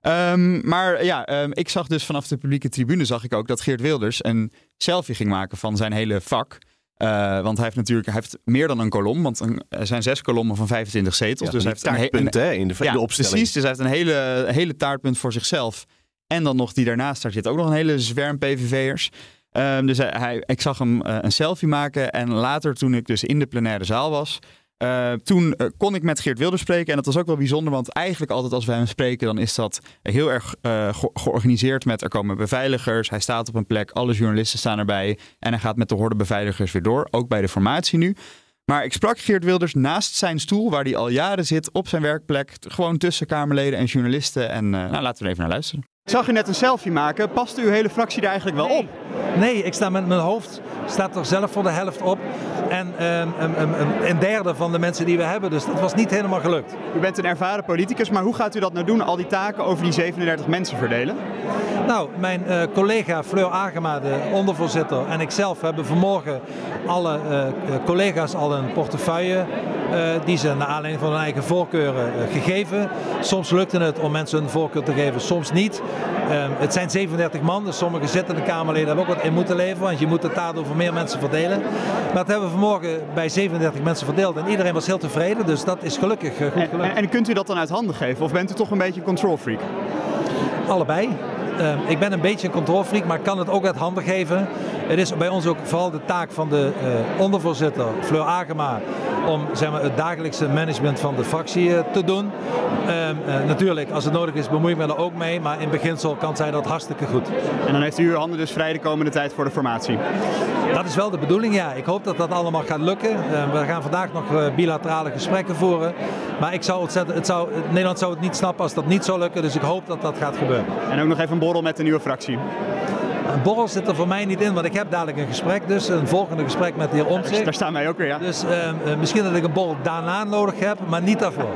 Speaker 3: Um, maar ja, um, ik zag dus vanaf de publieke tribune zag ik ook dat Geert Wilders een selfie ging maken van zijn hele vak. Uh, want hij heeft natuurlijk hij heeft meer dan een kolom. Want er zijn zes kolommen van 25 zetels.
Speaker 1: Ja,
Speaker 3: dus hij
Speaker 1: heeft taartpunt
Speaker 3: een,
Speaker 1: hè, in de,
Speaker 3: ja,
Speaker 1: de opstelling.
Speaker 3: Precies, dus hij heeft een hele, hele taartpunt voor zichzelf. En dan nog die daarnaast, daar zit ook nog een hele zwerm PVV'ers. Um, dus hij, hij, ik zag hem uh, een selfie maken. En later, toen ik dus in de plenaire zaal was, uh, toen uh, kon ik met Geert Wilders spreken. En dat was ook wel bijzonder, want eigenlijk altijd als wij hem spreken, dan is dat heel erg ge georganiseerd met er komen beveiligers. Hij staat op een plek, alle journalisten staan erbij. En hij gaat met de horde beveiligers weer door, ook bij de formatie nu. Maar ik sprak Geert Wilders naast zijn stoel, waar hij al jaren zit, op zijn werkplek. Gewoon tussen Kamerleden en journalisten. En nou, laten we er even naar luisteren. Ik zag u net een selfie maken. Past uw hele fractie er eigenlijk wel
Speaker 8: nee.
Speaker 3: op?
Speaker 8: Nee, ik sta met mijn hoofd staat er zelf voor de helft op. En um, um, um, een derde van de mensen die we hebben. Dus dat was niet helemaal gelukt.
Speaker 3: U bent een ervaren politicus, maar hoe gaat u dat nou doen? Al die taken over die 37 mensen verdelen?
Speaker 8: Nou, mijn uh, collega Fleur Agema, de ondervoorzitter, en ikzelf hebben vanmorgen alle uh, collega's al een portefeuille die ze naar aanleiding van hun eigen voorkeuren gegeven. Soms lukte het om mensen een voorkeur te geven, soms niet. Ehm, het zijn 37 man, dus sommige zittende Kamerleden hebben ook wat in moeten leveren, want je moet het daardoor voor meer mensen verdelen. Maar dat hebben we vanmorgen bij 37 mensen verdeeld en iedereen was heel tevreden, dus dat is gelukkig goed gelukt.
Speaker 3: En, en, en kunt u dat dan uit handen geven of bent u toch een beetje een control freak?
Speaker 8: Allebei. Uh, ik ben een beetje een controlfreak, maar ik kan het ook uit handen geven. Het is bij ons ook vooral de taak van de uh, ondervoorzitter, Fleur Agema, om zeg maar, het dagelijkse management van de fractie uh, te doen. natuurlijk, als het nodig is, bemoei ik me er ook mee, maar in beginsel kan zij dat hartstikke goed.
Speaker 3: En dan heeft u uw handen dus vrij de komende tijd voor de formatie?
Speaker 8: Dat is wel de bedoeling, ja. Ik hoop dat dat allemaal gaat lukken. we gaan vandaag nog bilaterale gesprekken voeren. Maar ik zou het zou, Nederland zou het niet snappen als dat niet zou lukken, dus ik hoop dat dat gaat gebeuren.
Speaker 3: En ook nog even een borrel met de nieuwe fractie.
Speaker 8: Een borrel zit er voor mij niet in, want ik heb dadelijk een gesprek, dus een volgende gesprek met de heer Omtzigt.
Speaker 3: Daar staan wij ook weer, ja.
Speaker 8: Dus uh, uh, misschien dat ik een borrel daarna nodig heb, maar niet daarvoor.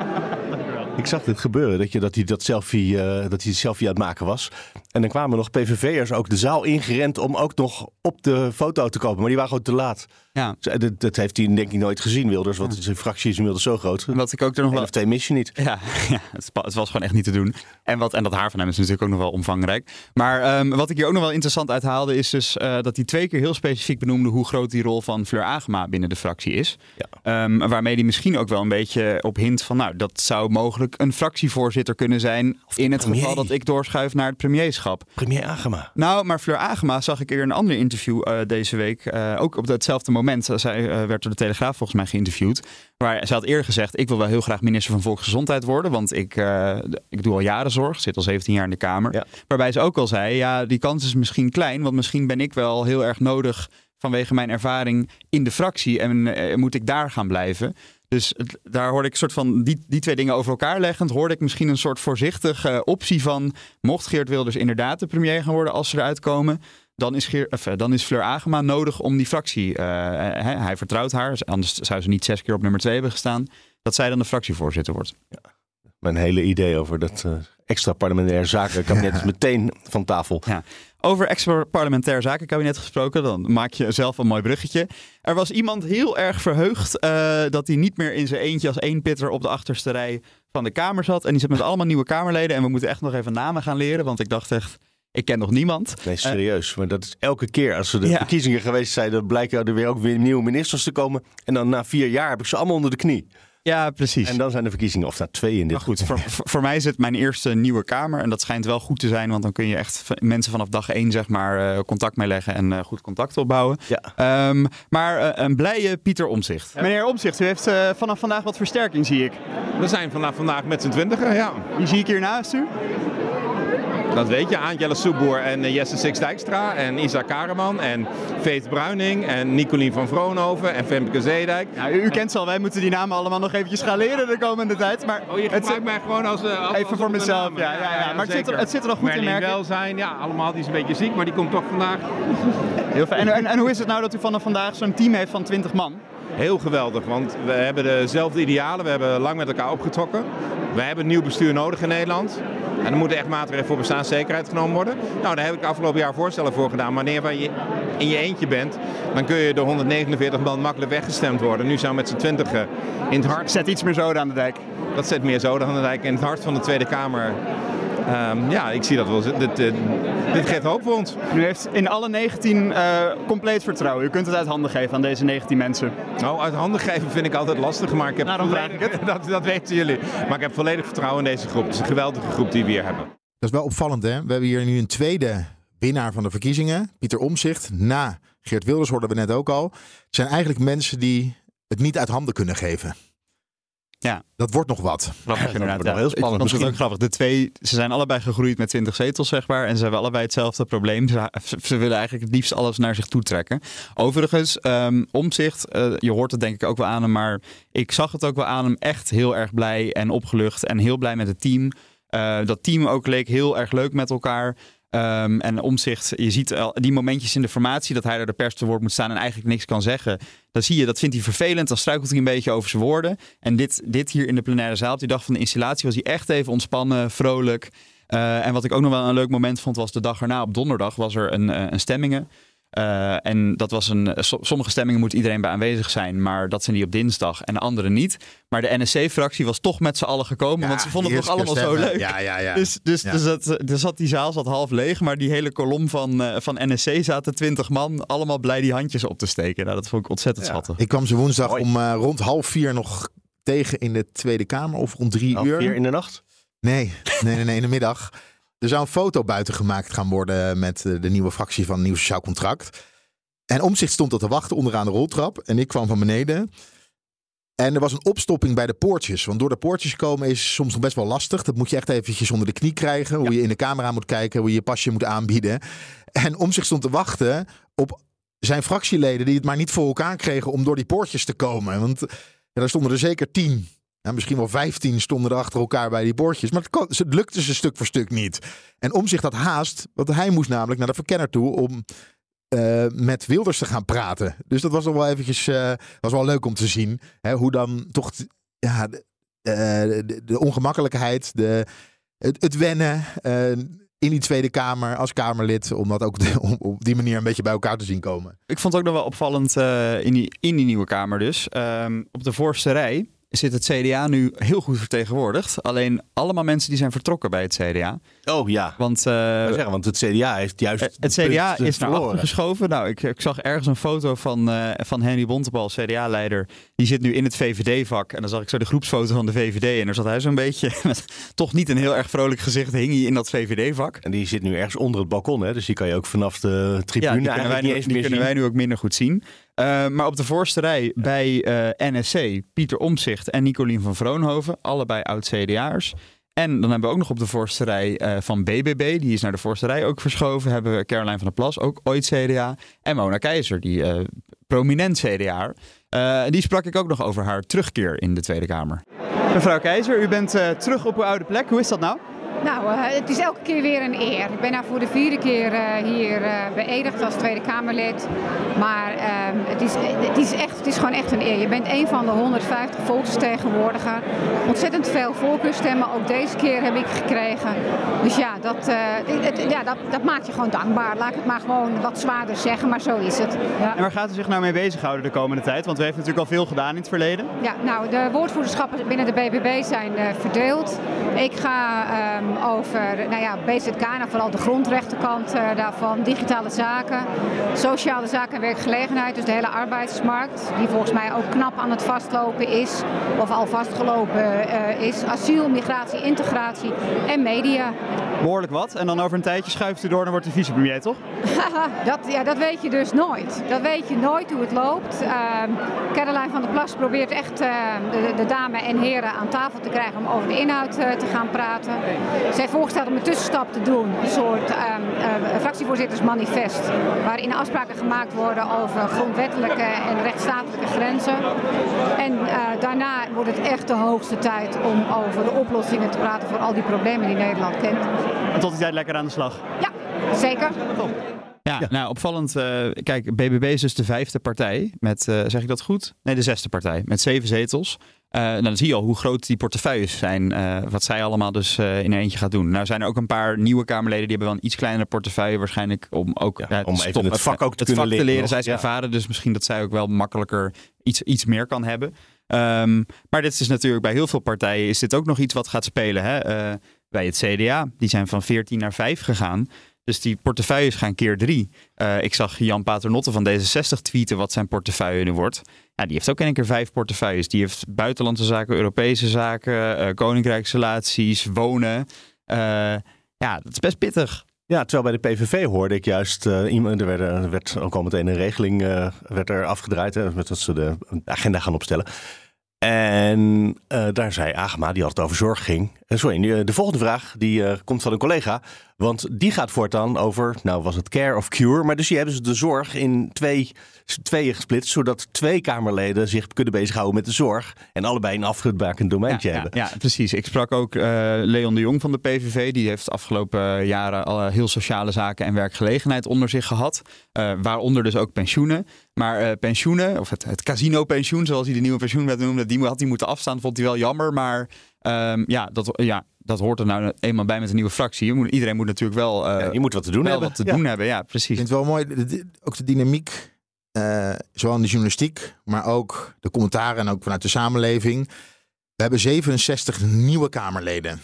Speaker 1: Ik zag dit gebeuren, dat, je, dat, hij dat, selfie, uh, dat hij selfie aan het maken was. En dan kwamen nog PVV'ers ook de zaal ingerend om ook nog op de foto te komen. Maar die waren gewoon te laat.
Speaker 3: Ja.
Speaker 1: Dat, dat heeft hij denk ik nooit gezien, Wilders. Want ja. zijn fractie is inmiddels zo groot.
Speaker 3: Wat ik ook er nog wel...
Speaker 1: of twee mis je niet.
Speaker 3: Ja, ja het, het, was gewoon echt niet te doen. En, wat, en dat haar van hem is natuurlijk ook nog wel omvangrijk. Maar um, wat ik hier ook nog wel interessant uithaalde... is dus uh, dat hij twee keer heel specifiek benoemde... hoe groot die rol van Fleur Agema binnen de fractie is.
Speaker 1: Ja.
Speaker 3: Um, waarmee hij misschien ook wel een beetje op hint van... nou, dat zou mogelijk een fractievoorzitter kunnen zijn... in het
Speaker 1: premier.
Speaker 3: geval dat ik doorschuif naar het premierschap.
Speaker 1: Premier Agema.
Speaker 3: Nou, maar Fleur Agema zag ik eerder een ander interview uh, deze week. Uh, ook op hetzelfde moment. Zij uh, werd door de Telegraaf volgens mij geïnterviewd. Waar ze had eerder gezegd: Ik wil wel heel graag minister van Volksgezondheid worden. Want ik, uh, ik doe al jaren zorg. Zit al 17 jaar in de Kamer.
Speaker 1: Ja.
Speaker 3: Waarbij ze ook al zei: Ja, die kans is misschien klein. Want misschien ben ik wel heel erg nodig. vanwege mijn ervaring in de fractie. En uh, moet ik daar gaan blijven. Dus daar hoorde ik een soort van die, die twee dingen over elkaar leggend. Hoorde ik misschien een soort voorzichtige optie van. Mocht Geert Wilders inderdaad de premier gaan worden als ze eruit komen dan is, Geer, of, dan is Fleur Agema nodig om die fractie. Uh, hij, hij, vertrouwt haar, anders zou ze niet zes keer op nummer twee hebben gestaan. Dat zij dan de fractievoorzitter wordt.
Speaker 1: Ja. Mijn hele idee over dat uh, extra parlementaire zakenkabinet is meteen van tafel.
Speaker 3: Ja. Over extra parlementair zakenkabinet gesproken, dan maak je zelf een mooi bruggetje. Er was iemand heel erg verheugd uh, dat hij niet meer in zijn eentje als één pitter op de achterste rij van de Kamer zat. En die zit met allemaal nieuwe Kamerleden. En we moeten echt nog even namen gaan leren, want ik dacht echt. Ik ken nog niemand.
Speaker 1: Nee, serieus. Uh, maar dat is elke keer als er de ja. verkiezingen geweest zijn, dan blijken er weer ook weer nieuwe ministers te komen. En dan na vier jaar heb ik ze allemaal onder de knie.
Speaker 3: Ja, precies.
Speaker 1: En dan zijn de verkiezingen, of na twee in dit
Speaker 3: maar goed, voor, voor, mij is het mijn eerste nieuwe kamer. En dat schijnt wel goed te zijn, want dan kun je echt mensen vanaf dag één zeg maar, uh, contact mee leggen en uh, goed contact opbouwen.
Speaker 1: Ja.
Speaker 3: Um, maar uh, een blije Pieter Omzicht. Ja. Meneer Omzicht, u heeft vanaf vandaag wat versterking, zie ik.
Speaker 9: We zijn vanaf vandaag met z'n twintigen, ja.
Speaker 3: Wie zie ik hier naast u?
Speaker 9: Dat weet je, Aantjelle Soeboer en uh, Jesse Six Dijkstra en Isa Kareman en Veet Bruining en Nicolien van Vroonhoven en Femke Zeedijk.
Speaker 3: Ja, u, u kent ze al, wij moeten die namen allemaal nog eventjes gaan leren de komende tijd. Maar
Speaker 9: oh, je het mij gewoon als... Uh, als
Speaker 3: even
Speaker 9: als
Speaker 3: voor mezelf, ja, ja, ja, ja. Maar het zit, er, het zit er nog goed
Speaker 9: Merlin
Speaker 3: in, merk
Speaker 9: Welzijn, ja, allemaal, die is een beetje ziek, maar die komt toch vandaag.
Speaker 3: Heel fijn. En, en, en hoe is het nou dat u vanaf vandaag zo'n team heeft van 20 man?
Speaker 9: Heel geweldig. Want we hebben dezelfde idealen. We hebben lang met elkaar opgetrokken. We hebben nieuw bestuur nodig in Nederland. En er moeten echt maatregelen voor bestaanszekerheid genomen worden. Nou, daar heb ik afgelopen jaar voorstellen voor gedaan. Wanneer je in je eentje bent, dan kun je door 149 man makkelijk weggestemd worden. Nu zijn we met z'n twintigen in het hart.
Speaker 3: Zet iets meer zoden aan de dijk.
Speaker 9: Dat zet meer zoden aan de dijk. In het hart van de Tweede Kamer Um, ja, ik zie dat wel. Dit, dit, dit, geeft hoop voor ons.
Speaker 3: U heeft in alle 19 uh, compleet vertrouwen. U kunt het uit handen geven aan deze 19 mensen.
Speaker 9: Nou, uit handen geven vind ik altijd lastig. Maar ik heb
Speaker 3: Daarom vraag ik het.
Speaker 9: Dat, dat weten jullie. Maar ik heb volledig vertrouwen in deze groep. Het is een geweldige groep die we hier hebben.
Speaker 2: Dat is wel opvallend, hè? We hebben hier nu een tweede winnaar van de verkiezingen. Pieter Omzicht. Na Geert Wilders hoorden we net ook al. Het zijn eigenlijk mensen die het niet uit handen kunnen geven.
Speaker 3: Ja.
Speaker 2: Dat wordt nog wat.
Speaker 3: Grappig, inderdaad.
Speaker 1: Nog heel spannend.
Speaker 3: Dat is ook grappig. De twee, ze zijn allebei gegroeid met 20 zetels, zeg maar. En ze hebben allebei hetzelfde probleem. Ze, ze willen eigenlijk het liefst alles naar zich toe trekken. Overigens, um, omzicht, uh, je hoort het denk ik ook wel aan hem. Maar ik zag het ook wel aan hem echt heel erg blij en opgelucht. En heel blij met het team. Uh, dat team ook leek heel erg leuk met elkaar. Um, en omzicht, je ziet al die momentjes in de formatie dat hij er de pers te woord moet staan en eigenlijk niks kan zeggen. Dan zie je, dat vindt hij vervelend. Dan struikelt hij een beetje over zijn woorden. En dit, dit hier in de plenaire zaal, op die dag van de installatie, was hij echt even ontspannen, vrolijk. Uh, en wat ik ook nog wel een leuk moment vond, was de dag erna op donderdag was er een, uh, een stemmingen. Uh, en dat was een. Sommige stemmingen moet iedereen bij aanwezig zijn, maar dat zijn die op dinsdag en de andere niet. Maar de NSC-fractie was toch met z'n allen gekomen, ja, want ze vonden het nog allemaal
Speaker 2: stemmen.
Speaker 3: zo leuk.
Speaker 2: Ja, ja, ja.
Speaker 3: Dus, dus,
Speaker 2: Ja.
Speaker 3: dus, dat, dus zat die zaal zat half leeg, maar die hele kolom van, uh, van NSC zaten twintig man, allemaal blij die handjes op te steken. Nou, dat vond ik ontzettend schattig.
Speaker 2: Ik kwam ze woensdag om uh, rond half vier nog tegen in de Tweede Kamer of rond drie
Speaker 1: Half
Speaker 2: uur.
Speaker 1: vier in de nacht?
Speaker 2: Nee, nee, nee, nee, in de middag. Er zou een foto buiten gemaakt gaan worden met eh, de nieuwe fractie van Nieuw Sociaal Contract. En Omzicht stond dat te wachten onderaan de roltrap. En ik kwam van beneden. En er was een opstopping bij de poortjes. Want door de poortjes komen is soms nog best wel lastig. Dat moet je echt eventjes onder de knie krijgen. Hoe je in de camera moet kijken. Hoe je je pasje moet aanbieden. En Omzicht stond te wachten op zijn fractieleden die het maar niet voor elkaar kregen om door die poortjes te komen. Want ja, daar stonden er zeker tien. Ja, misschien wel 15 stonden er achter elkaar bij die bordjes. Maar het, kon, het lukte ze stuk voor stuk niet. En om zich dat haast, want hij moest namelijk naar de verkenner toe om uh, met Wilders te gaan praten. Dus dat was nog wel eventjes, uh, was wel leuk om te zien. Hè, hoe dan toch ja, de, uh, de, de ongemakkelijkheid, de, het, wennen in die Tweede Kamer als Kamerlid. Om dat ook op die manier een beetje bij elkaar te zien komen.
Speaker 3: Ik vond het ook nog wel opvallend in, die, in die nieuwe Kamer dus. Um, op de voorste rij zit het CDA nu heel goed vertegenwoordigd. Alleen allemaal mensen die zijn vertrokken bij het CDA.
Speaker 1: Oh ja.
Speaker 3: Want, uh,
Speaker 1: zeggen, want het CDA heeft juist.
Speaker 3: Het CDA is naar achter geschoven. Nou, ik, ik, zag ergens een foto van, uh, van Henry Bontebal, CDA-leider. Die zit nu in het VVD-vak. En dan zag ik zo de groepsfoto van de VVD. En daar zat hij zo'n beetje met toch niet een heel erg vrolijk gezicht. hing hij in dat VVD-vak.
Speaker 1: En die zit nu ergens onder het balkon. Hè? Dus die kan je ook vanaf de tribune
Speaker 3: ja, die wij nu,
Speaker 1: eens
Speaker 3: die kunnen wij nu ook minder goed zien. Uh, maar op de voorste rij bij uh, NSC, Pieter Omzicht en Nicolien van Vroonhoven, allebei oud-CDA'ers. En dan hebben we ook nog op de voorste rij uh, van BBB, die is naar de voorste rij ook verschoven. Hebben we Caroline van der Plas, ook ooit CDA. En Mona Keizer, die prominent CDA. Die sprak ik ook nog over haar terugkeer in de Tweede Kamer. Mevrouw Keizer, u bent terug op uw oude plek. Hoe is dat nou?
Speaker 10: Nou, uh, het is elke keer weer een eer. Ik ben nou voor de vierde keer uh, hier uh, beëdigd als Tweede Kamerlid. Maar ehm, het, is, het, is echt, het is gewoon echt een eer. Je bent een van de 150 volksvertegenwoordigers. Ontzettend veel voorkeurstemmen, ook deze keer heb ik gekregen. Dus ja, dat, het, ja dat, dat, maakt je gewoon dankbaar. Laat ik het maar gewoon wat zwaarder zeggen, maar zo is het. Ja.
Speaker 3: En waar gaat u zich nou mee bezighouden de komende tijd? Want u heeft natuurlijk al veel gedaan in het verleden.
Speaker 10: Ja, nou, de woordvoerderschappen binnen de BBB zijn verdeeld. Ik ga... Um, over nou ja, BZK, nou vooral de grondrechtenkant uh, daarvan, digitale zaken, sociale zaken en werkgelegenheid, dus de hele arbeidsmarkt, die volgens mij ook knap aan het vastlopen is, of al vastgelopen uh, is, asiel, migratie, integratie en media.
Speaker 3: Behoorlijk wat. En dan over een tijdje schuift u door, dan wordt u vicepremier, toch?
Speaker 10: dat, ja, dat weet je dus nooit. Dat weet je nooit hoe het loopt. Uh, Caroline van der Plas probeert echt de, de, dame en heren aan tafel te krijgen om over de inhoud te gaan praten. Zij voorgesteld om een tussenstap te doen, een soort um, uh, fractievoorzittersmanifest, waarin afspraken gemaakt worden over grondwettelijke en rechtsstatelijke grenzen. En uh, daarna wordt het echt de hoogste tijd om over de oplossingen te praten voor al die problemen die Nederland kent.
Speaker 3: En tot die tijd lekker aan de slag.
Speaker 10: Ja, zeker.
Speaker 3: Top. Ja, nou opvallend. Uh, kijk, BBB is dus de vijfde partij met, uh, zeg ik dat goed? Nee, de zesde partij met zeven zetels. Uh, nou, dan zie je al hoe groot die portefeuilles zijn. wat zij allemaal dus in eentje gaat doen. Nou zijn er ook een paar nieuwe Kamerleden die hebben wel een iets kleinere portefeuille. Waarschijnlijk om ook
Speaker 1: ja, om even het vak ook te, kunnen
Speaker 3: leren.
Speaker 1: leren.
Speaker 3: Zij is ervaren, dus misschien dat zij ook wel makkelijker iets, iets meer kan hebben. Um, maar dit is natuurlijk bij heel veel partijen is dit ook nog iets wat gaat spelen. Hè? bij het CDA, die zijn van 14 naar 5 gegaan. Dus die portefeuilles gaan keer drie. Uh, ik zag Jan Paternotte van D66 tweeten wat zijn portefeuille nu wordt. Nou, die heeft ook in één keer vijf portefeuilles. Die heeft buitenlandse zaken, Europese zaken, uh, koninkrijksrelaties, wonen. Uh, ja, dat is best pittig.
Speaker 1: Ja, terwijl bij de PVV hoorde ik juist iemand, er werd, er ook al meteen een regeling werd er afgedraaid, hè, met dat ze de agenda gaan opstellen. En daar zei Agema, die had het over zorg ging. sorry, de volgende vraag die komt van een collega. Want die gaat voortaan over, nou was het care of cure. Maar dus hier hebben ze de zorg in twee, tweeën gesplitst. Zodat twee Kamerleden zich kunnen bezighouden met de zorg. En allebei een afgebakend domeintje
Speaker 3: ja,
Speaker 1: hebben.
Speaker 3: Ja, ja, precies. Ik sprak ook uh, Leon de Jong van de PVV. Die heeft de afgelopen jaren al heel sociale zaken en werkgelegenheid onder zich gehad. Uh, waaronder dus ook pensioenen. Maar uh, pensioenen, of het, het casino-pensioen, zoals hij de nieuwe pensioenwet noemde, die had hij moeten afstaan. Vond hij wel jammer. Maar um, ja, dat, ja, dat hoort er nou eenmaal bij met een nieuwe fractie. Je moet, iedereen moet natuurlijk wel. Uh,
Speaker 1: ja, je moet wat te doen hebben.
Speaker 3: Wat te doen hebben, ja, precies.
Speaker 2: Ik vind het wel mooi, ook de dynamiek, uh, zowel in de journalistiek, maar ook de commentaren en ook vanuit de samenleving. We hebben 67 nieuwe Kamerleden.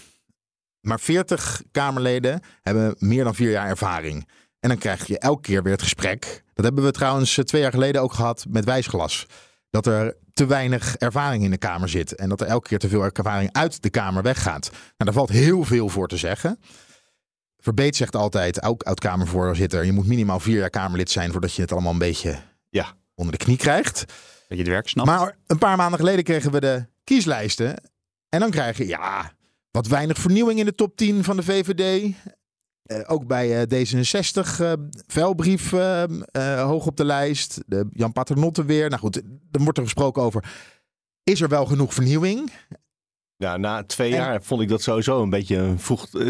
Speaker 2: Maar 40 Kamerleden hebben meer dan vier jaar ervaring. En dan krijg je elke keer weer het gesprek. Dat hebben we trouwens twee jaar geleden ook gehad met Wijsglas. Dat er te weinig ervaring in de Kamer zit. En dat er elke keer te veel ervaring uit de Kamer weggaat. Nou, daar valt heel veel voor te zeggen. Verbeet zegt altijd, ook oud-Kamervoorzitter, je moet minimaal vier jaar Kamerlid zijn voordat je het allemaal een beetje ja. onder de knie krijgt. Dat
Speaker 3: je het werk snapt.
Speaker 2: Maar een paar maanden geleden kregen we de kieslijsten. En dan krijg je, ja, wat weinig vernieuwing in de top 10 van de VVD. Uh, ook bij uh, D66, uh, vuilbrief hoog op de lijst. De Jan Paternotte weer. Nou goed, dan wordt er gesproken over. Is er wel genoeg vernieuwing?
Speaker 1: Ja, na twee en... jaar vond ik dat sowieso een beetje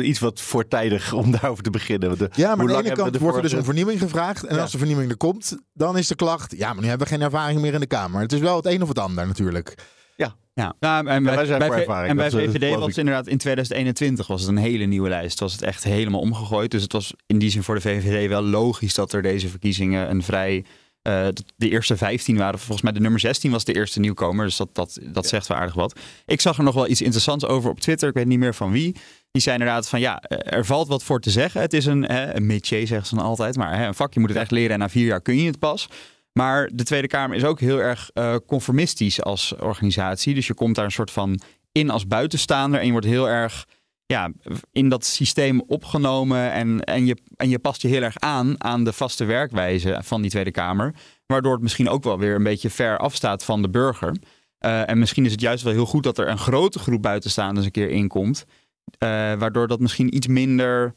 Speaker 1: iets wat voortijdig om daarover te beginnen.
Speaker 2: De, ja, maar aan de ene kant wordt er dus om vernieuwing gevraagd. En ja. als de vernieuwing er komt, dan is de klacht... Ja, maar nu hebben we geen ervaring meer in de Kamer. Het is wel het een of het ander natuurlijk.
Speaker 3: Ja, nou, en, bij, ja, bij, en bij VVD was het inderdaad in 2021 was het een hele nieuwe lijst. Was het echt helemaal omgegooid. Dus het was in die zin voor de VVD wel logisch dat er deze verkiezingen een vrij. Uh, de eerste 15 waren volgens mij de nummer 16 was de eerste nieuwkomer. Dus dat, dat, dat ja. zegt wel aardig wat. Ik zag er nog wel iets interessants over op Twitter. Ik weet niet meer van wie. Die zei inderdaad van ja, er valt wat voor te zeggen. Het is een, hè, een métier, zeggen ze dan altijd. Maar hè, een vak, je moet het echt leren en na vier jaar kun je het pas. Maar de Tweede Kamer is ook heel erg uh, conformistisch als organisatie. Dus je komt daar een soort van in als buitenstaander en je wordt heel erg ja, in dat systeem opgenomen en, en, je, en je past je heel erg aan aan de vaste werkwijze van die Tweede Kamer. Waardoor het misschien ook wel weer een beetje ver afstaat van de burger. Uh, en misschien is het juist wel heel goed dat er een grote groep buitenstaanders een keer inkomt. Uh, waardoor dat misschien iets minder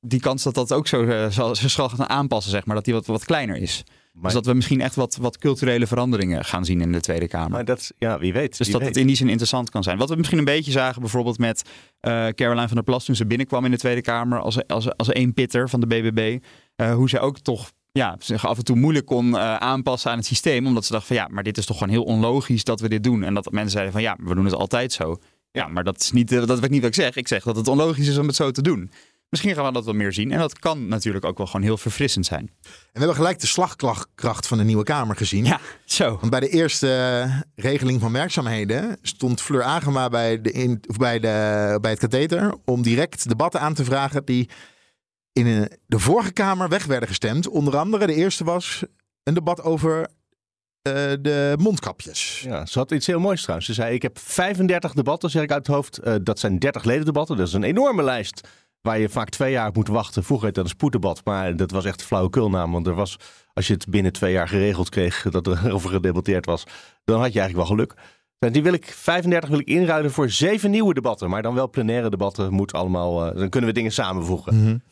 Speaker 3: die kans dat dat ook zo zal, zal gaan aanpassen, zeg maar, dat die wat, wat kleiner is. Maar... Dus dat we misschien echt wat, wat culturele veranderingen gaan zien in de Tweede Kamer.
Speaker 1: Maar dat, ja, wie weet.
Speaker 3: Dus dat het in die zin interessant kan zijn. Wat we misschien een beetje zagen bijvoorbeeld met uh, Caroline van der Plas toen ze binnenkwam in de Tweede Kamer als, als, als een pitter van de BBB. Uh, hoe ze ook toch ja, zich af en toe moeilijk kon uh, aanpassen aan het systeem. Omdat ze dachten van ja, maar dit is toch gewoon heel onlogisch dat we dit doen. En dat mensen zeiden van ja, we doen het altijd zo. Ja, maar dat is niet, dat is niet wat ik zeg. Ik zeg dat het onlogisch is om het zo te doen. Misschien gaan we dat wel meer zien. En dat kan natuurlijk ook wel gewoon heel verfrissend zijn. En
Speaker 2: we hebben gelijk de slagkracht van de Nieuwe Kamer gezien.
Speaker 3: Ja, zo.
Speaker 2: Want bij de eerste eh, regeling van werkzaamheden stond Fleur Agema bij, de in, of bij, de, bij het katheter om direct debatten aan te vragen die in de vorige Kamer weg werden gestemd. Onder andere, de eerste was een debat over uh, de mondkapjes.
Speaker 1: Ja, ze had iets heel moois trouwens. Ze zei: Ik heb 35 debatten, zeg ik uit het hoofd. Uh, dat zijn 30 leden debatten. Dat is een enorme lijst waar je vaak twee jaar moet wachten. Vroeger heette dat een spoeddebat, maar dat was echt flauwekulnaam. Want er was, als je het binnen twee jaar geregeld kreeg dat er over gedebatteerd was, dan had je eigenlijk wel geluk. En die wil ik, 35 wil ik inruilen voor zeven nieuwe debatten. Maar dan wel plenaire debatten, moet allemaal, uh, dan kunnen we dingen samenvoegen.
Speaker 2: Mm -hmm.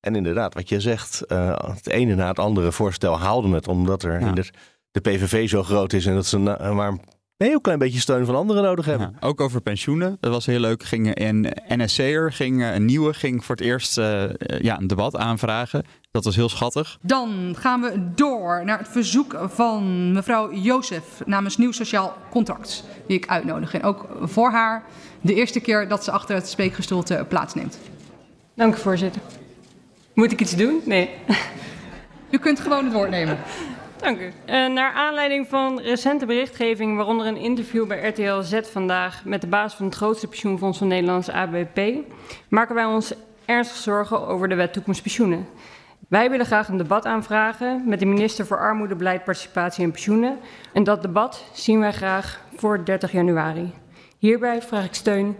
Speaker 1: En inderdaad, wat je zegt, uh, het ene na het andere voorstel haalde het, omdat er ja. de, de PVV zo groot is en dat ze na, maar een heel klein beetje steun van anderen nodig hebben.
Speaker 3: ook over pensioenen. Dat was heel leuk. Ging een NSC'er, ging een nieuwe, ging voor het eerst uh, ja, een debat aanvragen. Dat was heel schattig.
Speaker 11: Dan gaan we door naar het verzoek van mevrouw Jozef namens Nieuw Sociaal Contract. Die ik uitnodig. En ook voor haar de eerste keer dat ze achter het spreekgestoelte plaatsneemt.
Speaker 12: Dank u, voorzitter. Moet ik iets doen? Nee.
Speaker 11: U kunt gewoon het woord nemen.
Speaker 12: Dank u. Uh, naar aanleiding van recente berichtgeving, waaronder een interview bij RTL Z vandaag met de baas van het grootste pensioenfonds van Nederland, ABP, maken wij ons ernstig zorgen over de wet toekomstpensioenen. Wij willen graag een debat aanvragen met de minister voor Armoede, Beleid, Participatie en Pensioenen. En dat debat zien wij graag voor 30 januari. Hierbij vraag ik steun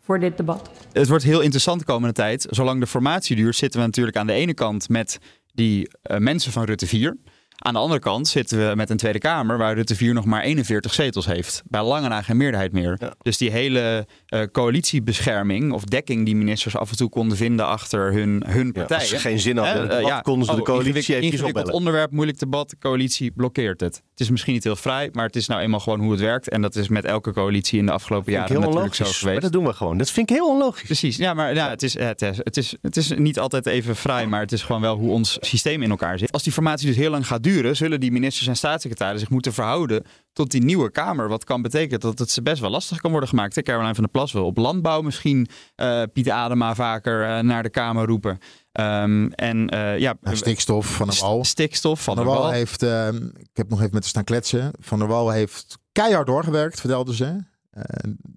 Speaker 12: voor dit debat.
Speaker 3: Het wordt heel interessant de komende tijd. Zolang de formatie duurt, zitten we natuurlijk aan de ene kant met die uh, mensen van Rutte 4. Aan de andere kant zitten we met een Tweede Kamer waar Rutte 4 nog maar 41 zetels heeft. Bij lange na geen meerderheid meer. Dus die hele uh, coalitiebescherming of dekking die ministers af en toe konden vinden achter hun, hun partij.
Speaker 1: als ze geen zin hadden, uh, ja, konden ze de oh, coalitie even
Speaker 3: ingewikkeld onderwerp, moeilijk debat, de coalitie blokkeert het. Het is misschien niet heel vrij, maar het is nou eenmaal gewoon hoe het werkt. En dat is met elke coalitie in de afgelopen jaren natuurlijk zo geweest. Maar
Speaker 1: dat doen we gewoon. Dat vind ik heel onlogisch.
Speaker 3: Precies, ja, maar ja, het, is, het, is, het, is, het is niet altijd even vrij, maar het is gewoon wel hoe ons systeem in elkaar zit. Als die formatie dus heel lang gaat duren, zullen die ministers en staatssecretarissen zich moeten verhouden tot die nieuwe Kamer. Wat kan betekenen dat het ze best wel lastig kan worden gemaakt. Hè? Caroline van der Plas wil op landbouw misschien uh, Piet Adema vaker uh, naar de Kamer roepen. Um, en uh, ja,
Speaker 2: stikstof van der Wal.
Speaker 3: Stikstof van,
Speaker 2: der
Speaker 3: Wal.
Speaker 2: heeft, ehm, ik heb nog even met te staan kletsen. Van der Wal heeft keihard doorgewerkt, vertelde ze.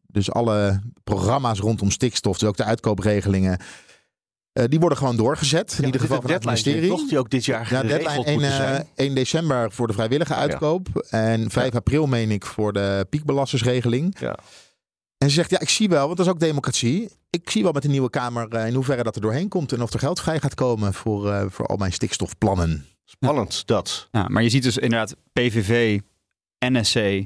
Speaker 2: dus alle programma's rondom stikstof, dus ook de uitkoopregelingen, die worden gewoon doorgezet. Ja, in ieder geval van het ministerie.
Speaker 1: Toch die ook dit jaar
Speaker 2: ja, deadline 1, uh, 1 december voor de vrijwillige uitkoop. Ja. En 5 ja. april meen ik voor de piekbelassersregeling. Ja. En ze zegt, ja, ik zie wel, want dat is ook democratie. Ik zie wel met de nieuwe Kamer uh, in hoeverre dat er doorheen komt. En of er geld vrij gaat komen voor, uh, voor al mijn stikstofplannen.
Speaker 1: Spannend, dat.
Speaker 3: Ja, maar je ziet dus inderdaad PVV, NSC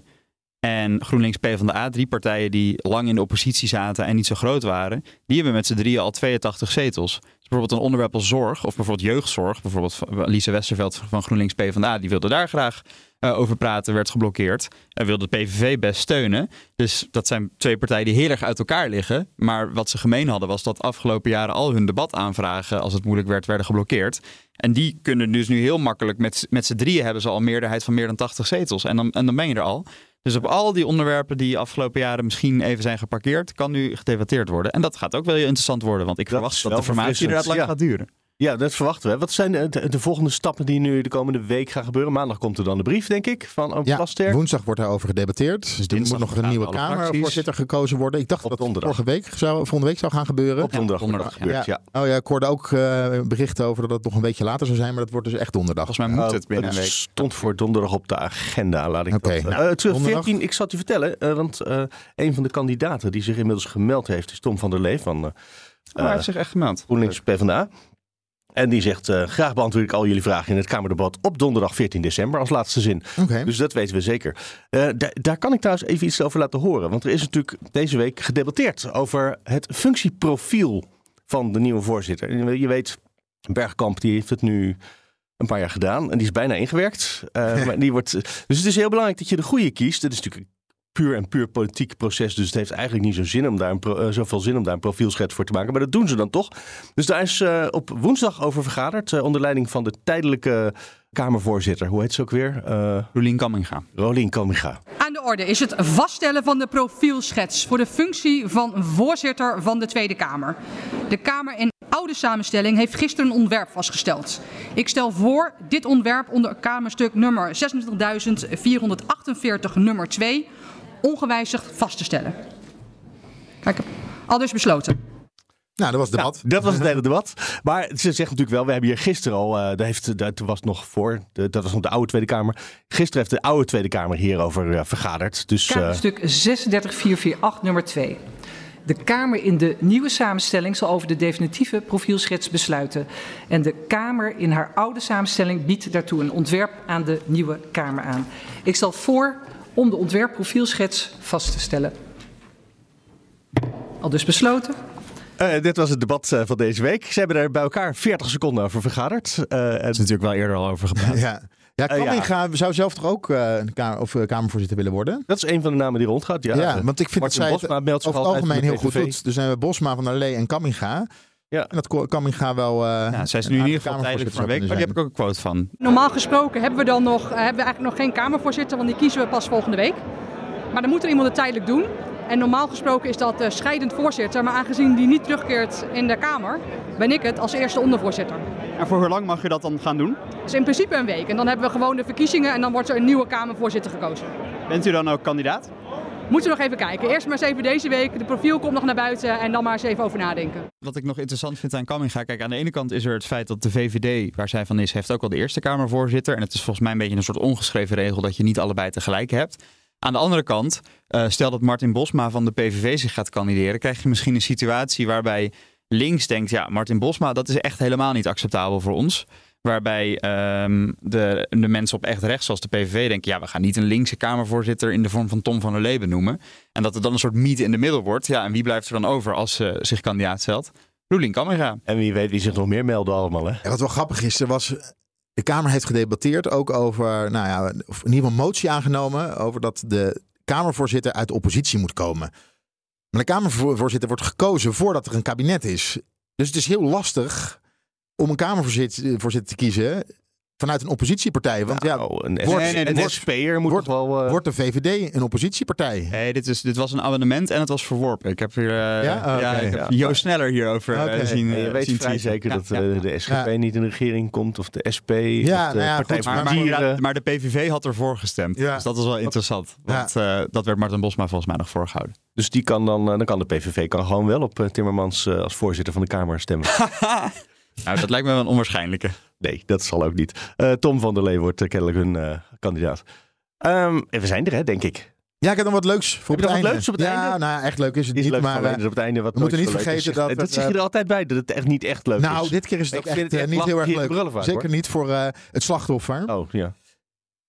Speaker 3: en GroenLinks PvdA, drie partijen die lang in de oppositie zaten en niet zo groot waren, die hebben met z'n drieën al 82 zetels. Dus bijvoorbeeld een onderwerp als zorg, of bijvoorbeeld jeugdzorg, bijvoorbeeld Lise Westerveld van GroenLinks PvdA, die wilde daar graag uh, over praten, werd geblokkeerd. En wilde de PVV best steunen. Dus dat zijn twee partijen die heel erg uit elkaar liggen. Maar wat ze gemeen hadden was dat afgelopen jaren al hun debataanvragen, als het moeilijk werd, werden geblokkeerd. En die kunnen dus nu heel makkelijk, met, met z'n drieën hebben ze al een meerderheid van meer dan 80 zetels. En dan, en dan ben je er al. Dus op al die onderwerpen die afgelopen jaren misschien even zijn geparkeerd, kan nu gedebatteerd worden. En dat gaat ook wel heel interessant worden, want ik dat verwacht dat de formatie inderdaad lang ja. gaat duren.
Speaker 1: Ja, dat verwachten we. Wat zijn de, de, volgende stappen die nu de komende week gaan gebeuren? Maandag komt er dan de brief, denk ik, van Oom
Speaker 2: ja,
Speaker 1: Plasterk.
Speaker 2: Woensdag wordt daarover gedebatteerd. Dus er moet nog een nieuwe Kamervoorzitter gekozen worden. Ik dacht dat dat vorige week zou, volgende week zou gaan gebeuren.
Speaker 1: Op donderdag, donderdag gebeurt, ja.
Speaker 2: ja. Oh ja, ik hoorde ook uh, berichten over dat het nog een beetje later zou zijn, maar dat wordt dus echt donderdag.
Speaker 3: Volgens mij moet het binnen een week.
Speaker 1: stond voor donderdag op de agenda, laat ik
Speaker 2: okay,
Speaker 1: dat... Nou, uh, 2014, ik zal het je vertellen, uh, want een van de kandidaten die zich inmiddels gemeld heeft is Tom van der Lee van...
Speaker 3: oh, hij heeft zich echt gemeld.
Speaker 1: GroenLinks PvdA. En die zegt, uh, graag beantwoord ik al jullie vragen in het Kamerdebat op donderdag 14 december als laatste zin.
Speaker 2: Okay.
Speaker 1: Dus dat weten we zeker. Uh, daar kan ik trouwens even iets over laten horen. Want er is natuurlijk deze week gedebatteerd over het functieprofiel van de nieuwe voorzitter. Je weet, Bergkamp die heeft het nu een paar jaar gedaan en die is bijna ingewerkt. Uh, maar die wordt, dus het is heel belangrijk dat je de goede kiest. Het is natuurlijk puur en puur politiek proces. Dus het heeft eigenlijk niet zo zin om daar een pro, uh, zoveel zin om daar een profielschets voor te maken. Maar dat doen ze dan toch. Dus daar is uh, op woensdag over vergaderd. Uh, onder leiding van de tijdelijke Kamervoorzitter. Hoe heet ze ook weer?
Speaker 3: Rolien Kamminga.
Speaker 1: Rolien Kamminga.
Speaker 11: Aan de orde is het vaststellen van de profielschets voor de functie van voorzitter van de Tweede Kamer. De Kamer in oude samenstelling heeft gisteren een ontwerp vastgesteld. Ik stel voor dit ontwerp onder Kamerstuk nummer 26.448 nummer 2 ongewijzigd vast te stellen. Kijk, al dus besloten.
Speaker 2: Nou, dat was het debat.
Speaker 1: Dat was het hele debat. Maar ze zegt natuurlijk wel, we hebben hier gisteren al, uh, dat, heeft, dat was nog voor, de, dat was nog de oude Tweede Kamer. Gisteren heeft de oude Tweede Kamer hierover uh, vergaderd. Dus,
Speaker 13: Kamerstuk 36448 nummer 2. De Kamer in de nieuwe samenstelling zal over de definitieve profielschets besluiten. En de Kamer in haar oude samenstelling biedt daartoe een ontwerp aan de nieuwe Kamer aan. Ik stel voor om de ontwerpprofielschets vast te stellen. Al dus besloten.
Speaker 1: Uh, dit was het debat uh, van deze week. Ze hebben er bij elkaar 40 seconden over vergaderd. Uh,
Speaker 3: en... is natuurlijk wel eerder al over gepraat.
Speaker 2: ja. Ja,
Speaker 1: Eh, ja.
Speaker 2: Kamminga zou zelf toch ook eh, een kamer, of, eh, Kamervoorzitter willen worden?
Speaker 1: Dat is een van de namen die rondgaat. Ja,
Speaker 2: Ja,
Speaker 1: Eh,
Speaker 2: want ik vind
Speaker 1: Martin
Speaker 2: dat zij
Speaker 1: Bosma
Speaker 2: het
Speaker 1: meldt zich
Speaker 2: over het
Speaker 1: altijd
Speaker 2: algemeen heel goed doet. Dus zijn we Bosma, Van der Lee en Kamminga.
Speaker 1: Ja.
Speaker 2: En dat Kamminga wel... eh
Speaker 3: Ja, zij is nu in ieder geval tijdelijk voor een week. Maar die heb ik ook een quote van.
Speaker 11: Normaal gesproken hebben we dan nog, eh, hebben we eigenlijk nog geen Kamervoorzitter, want die kiezen we pas volgende week. Maar dan moet er iemand het tijdelijk doen. En normaal gesproken is dat eh, scheidend voorzitter. Maar aangezien die niet terugkeert in de Kamer, ben ik het als eerste ondervoorzitter.
Speaker 14: En voor hoe lang mag je dat dan gaan doen?
Speaker 11: Dus in principe een week. En dan hebben we gewoon de verkiezingen en dan wordt er een nieuwe Kamervoorzitter gekozen.
Speaker 14: Bent u dan ook kandidaat?
Speaker 11: Moeten we nog even kijken. Eerst maar eens even deze week. De profiel komt nog naar buiten en dan maar eens even over nadenken.
Speaker 3: Wat ik nog interessant vind aan Kamminga, kijk, aan de ene kant is er het feit dat de VVD, waar zij van is, heeft ook al de Eerste Kamervoorzitter. En het is volgens mij een beetje een soort ongeschreven regel dat je niet allebei tegelijk hebt. Aan de andere kant, eh, stel dat Martin Bosma van de PVV zich gaat kandideren, krijg je misschien een situatie waarbij links denkt, ja, Martin Bosma, dat is echt helemaal niet acceptabel voor ons. Waarbij ehm, de, de mensen op echt rechts, zoals de PVV, denken: ja, we gaan niet een linkse Kamervoorzitter in de vorm van Tom van der Lee benoemen. En dat er dan een soort meet in de middel wordt. Ja, en wie blijft er dan over als ze zich kandidaat stelt? Roelien Kamminga.
Speaker 1: En wie weet wie zich nog meer melden allemaal, hè?
Speaker 2: En wat wel grappig is, er was... De Kamer heeft gedebatteerd ook over, nou ja, of in ieder geval een motie aangenomen over dat de Kamervoorzitter uit de oppositie moet komen. Maar de Kamervoorzitter wordt gekozen voordat er een kabinet is. Dus het is heel lastig om een Kamervoorzitter voorzitter te kiezen vanuit een oppositiepartij. Want ja,
Speaker 1: Nou, een
Speaker 2: wordt,
Speaker 3: nee, nee,
Speaker 1: een
Speaker 2: wordt,
Speaker 1: SP'er moet
Speaker 2: wordt,
Speaker 1: wel... eh,
Speaker 2: wordt de VVD een oppositiepartij?
Speaker 3: Nee, dit, is, dit was een abonnement en het was verworpen. Ik heb hier eh,
Speaker 2: Ja? Oh,
Speaker 3: ik heb
Speaker 1: Ja.
Speaker 3: Joost Sneller hierover eh,
Speaker 2: Oké.
Speaker 3: zien.
Speaker 1: en je
Speaker 3: eh,
Speaker 1: weet
Speaker 3: zien
Speaker 1: vrij
Speaker 3: tweeten.
Speaker 1: zeker
Speaker 3: Ja,
Speaker 1: dat
Speaker 3: ja.
Speaker 1: eh, de SGP
Speaker 2: Ja.
Speaker 1: niet in de regering komt of de SP
Speaker 2: Ja,
Speaker 1: of de
Speaker 2: nou ja,
Speaker 1: Partij
Speaker 2: goed,
Speaker 1: van
Speaker 3: Maar,
Speaker 1: de
Speaker 3: maar, de PVV had ervoor gestemd.
Speaker 2: Ja.
Speaker 3: Dus dat was wel interessant. Want eh, dat werd Martin Bosma volgens mij nog voorgehouden.
Speaker 1: Dus die kan dan, eh, dan kan de PVV kan gewoon wel op eh, Timmermans eh, als voorzitter van de Kamer stemmen.
Speaker 3: Nou, dat lijkt me wel een onwaarschijnlijke.
Speaker 1: nee, dat zal ook niet. Eh, Tom van der Lee wordt eh, kennelijk hun eh, kandidaat. Ehm, en we zijn er, hè, denk ik.
Speaker 2: Ja, ik heb nog wat leuks voor
Speaker 1: Heb je nog
Speaker 2: het
Speaker 1: wat
Speaker 2: einde.
Speaker 1: leuks op het
Speaker 2: ja,
Speaker 1: einde?
Speaker 2: nou, echt leuk is het
Speaker 1: Is
Speaker 2: niet,
Speaker 1: leuk
Speaker 2: maar...
Speaker 1: op het einde wat
Speaker 2: we moeten niet vergeten dat
Speaker 1: Dat zeg je er altijd bij, dat het echt niet echt leuk
Speaker 2: nou,
Speaker 1: is.
Speaker 2: dit keer is het
Speaker 1: Ik
Speaker 2: ook
Speaker 1: vind
Speaker 2: echt,
Speaker 1: het echt
Speaker 2: niet heel erg leuk. Zeker
Speaker 1: hoor.
Speaker 2: niet voor eh, het slachtoffer.
Speaker 1: Oh, ja.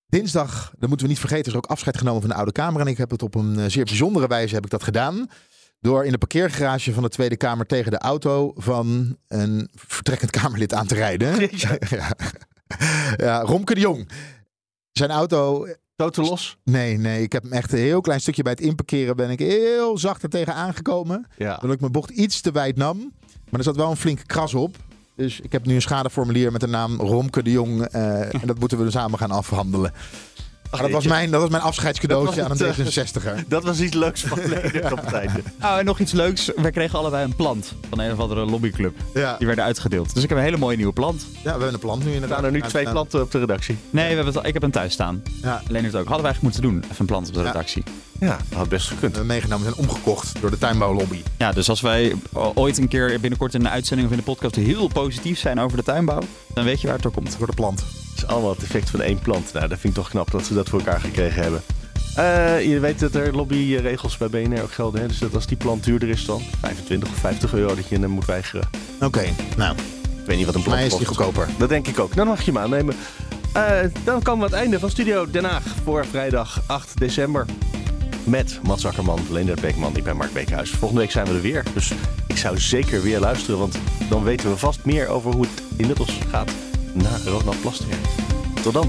Speaker 2: Dinsdag, dat moeten we niet vergeten, is er ook afscheid genomen van de Oude Kamer. En ik heb het op een zeer bijzondere wijze heb ik dat gedaan. Door in de parkeergarage van de Tweede Kamer tegen de auto van een vertrekkend Kamerlid aan te rijden. ja. ja, Romke de Jong. Zijn auto...
Speaker 1: Toten los?
Speaker 2: Nee, nee. Ik heb hem echt een heel klein stukje bij het inparkeren ben ik heel zacht er tegen aangekomen.
Speaker 1: Ja.
Speaker 2: Doordat ik mijn bocht iets te wijd nam. Maar er zat wel een flinke kras op. Dus ik heb nu een schadeformulier met de naam Romke de Jong. eh, en dat moeten we dus samen gaan afhandelen. Maar dat, was mijn, dat was mijn afscheidscadeautje aan een
Speaker 1: eh,
Speaker 2: D66er.
Speaker 1: Dat was iets leuks van Nederland op het einde.
Speaker 3: Oh, en nog iets leuks. We kregen allebei een plant van een of andere lobbyclub.
Speaker 2: Ja.
Speaker 3: Die werden uitgedeeld. Dus ik heb een hele mooie nieuwe plant.
Speaker 2: Ja, we hebben een plant nu
Speaker 1: Er
Speaker 2: inderdaad.
Speaker 1: staan er nu twee planten op de redactie.
Speaker 3: Nee, we hebben het, ik heb hem thuis staan.
Speaker 2: Ja.
Speaker 3: Alleen het ook. Hadden we eigenlijk moeten doen. Even een plant op de redactie.
Speaker 1: Ja, dat had best gekund.
Speaker 2: We hebben meegenomen zijn omgekocht door de tuinbouwlobby.
Speaker 3: Ja, dus als wij ooit een keer binnenkort in een uitzending of in de podcast heel positief zijn over de tuinbouw, dan weet je waar het door komt.
Speaker 2: Door de plant.
Speaker 1: Het is allemaal het effect van één plant. Nou, dat vind ik toch knap dat ze dat voor elkaar gekregen hebben. Eh, je weet dat er lobbyregels bij BNR ook gelden. Hè? Dus dat als die plant duurder is dan 25 of 50 euro dat je hem moet weigeren.
Speaker 2: Oké, nou.
Speaker 1: Ik weet niet wat een plant
Speaker 2: Mij is die
Speaker 1: kost.
Speaker 2: goedkoper.
Speaker 1: Dat denk ik ook. Dan mag je hem aannemen. Eh, dan komen we aan het einde van Studio Den Haag voor vrijdag 8 december. Met Mats Akkerman, Leendert Beekman, ik ben Mark Beekhuis. Volgende week zijn we er weer. Dus ik zou zeker weer luisteren, want dan weten we vast meer over hoe het inmiddels gaat na Ronald Plasterk. Tot dan.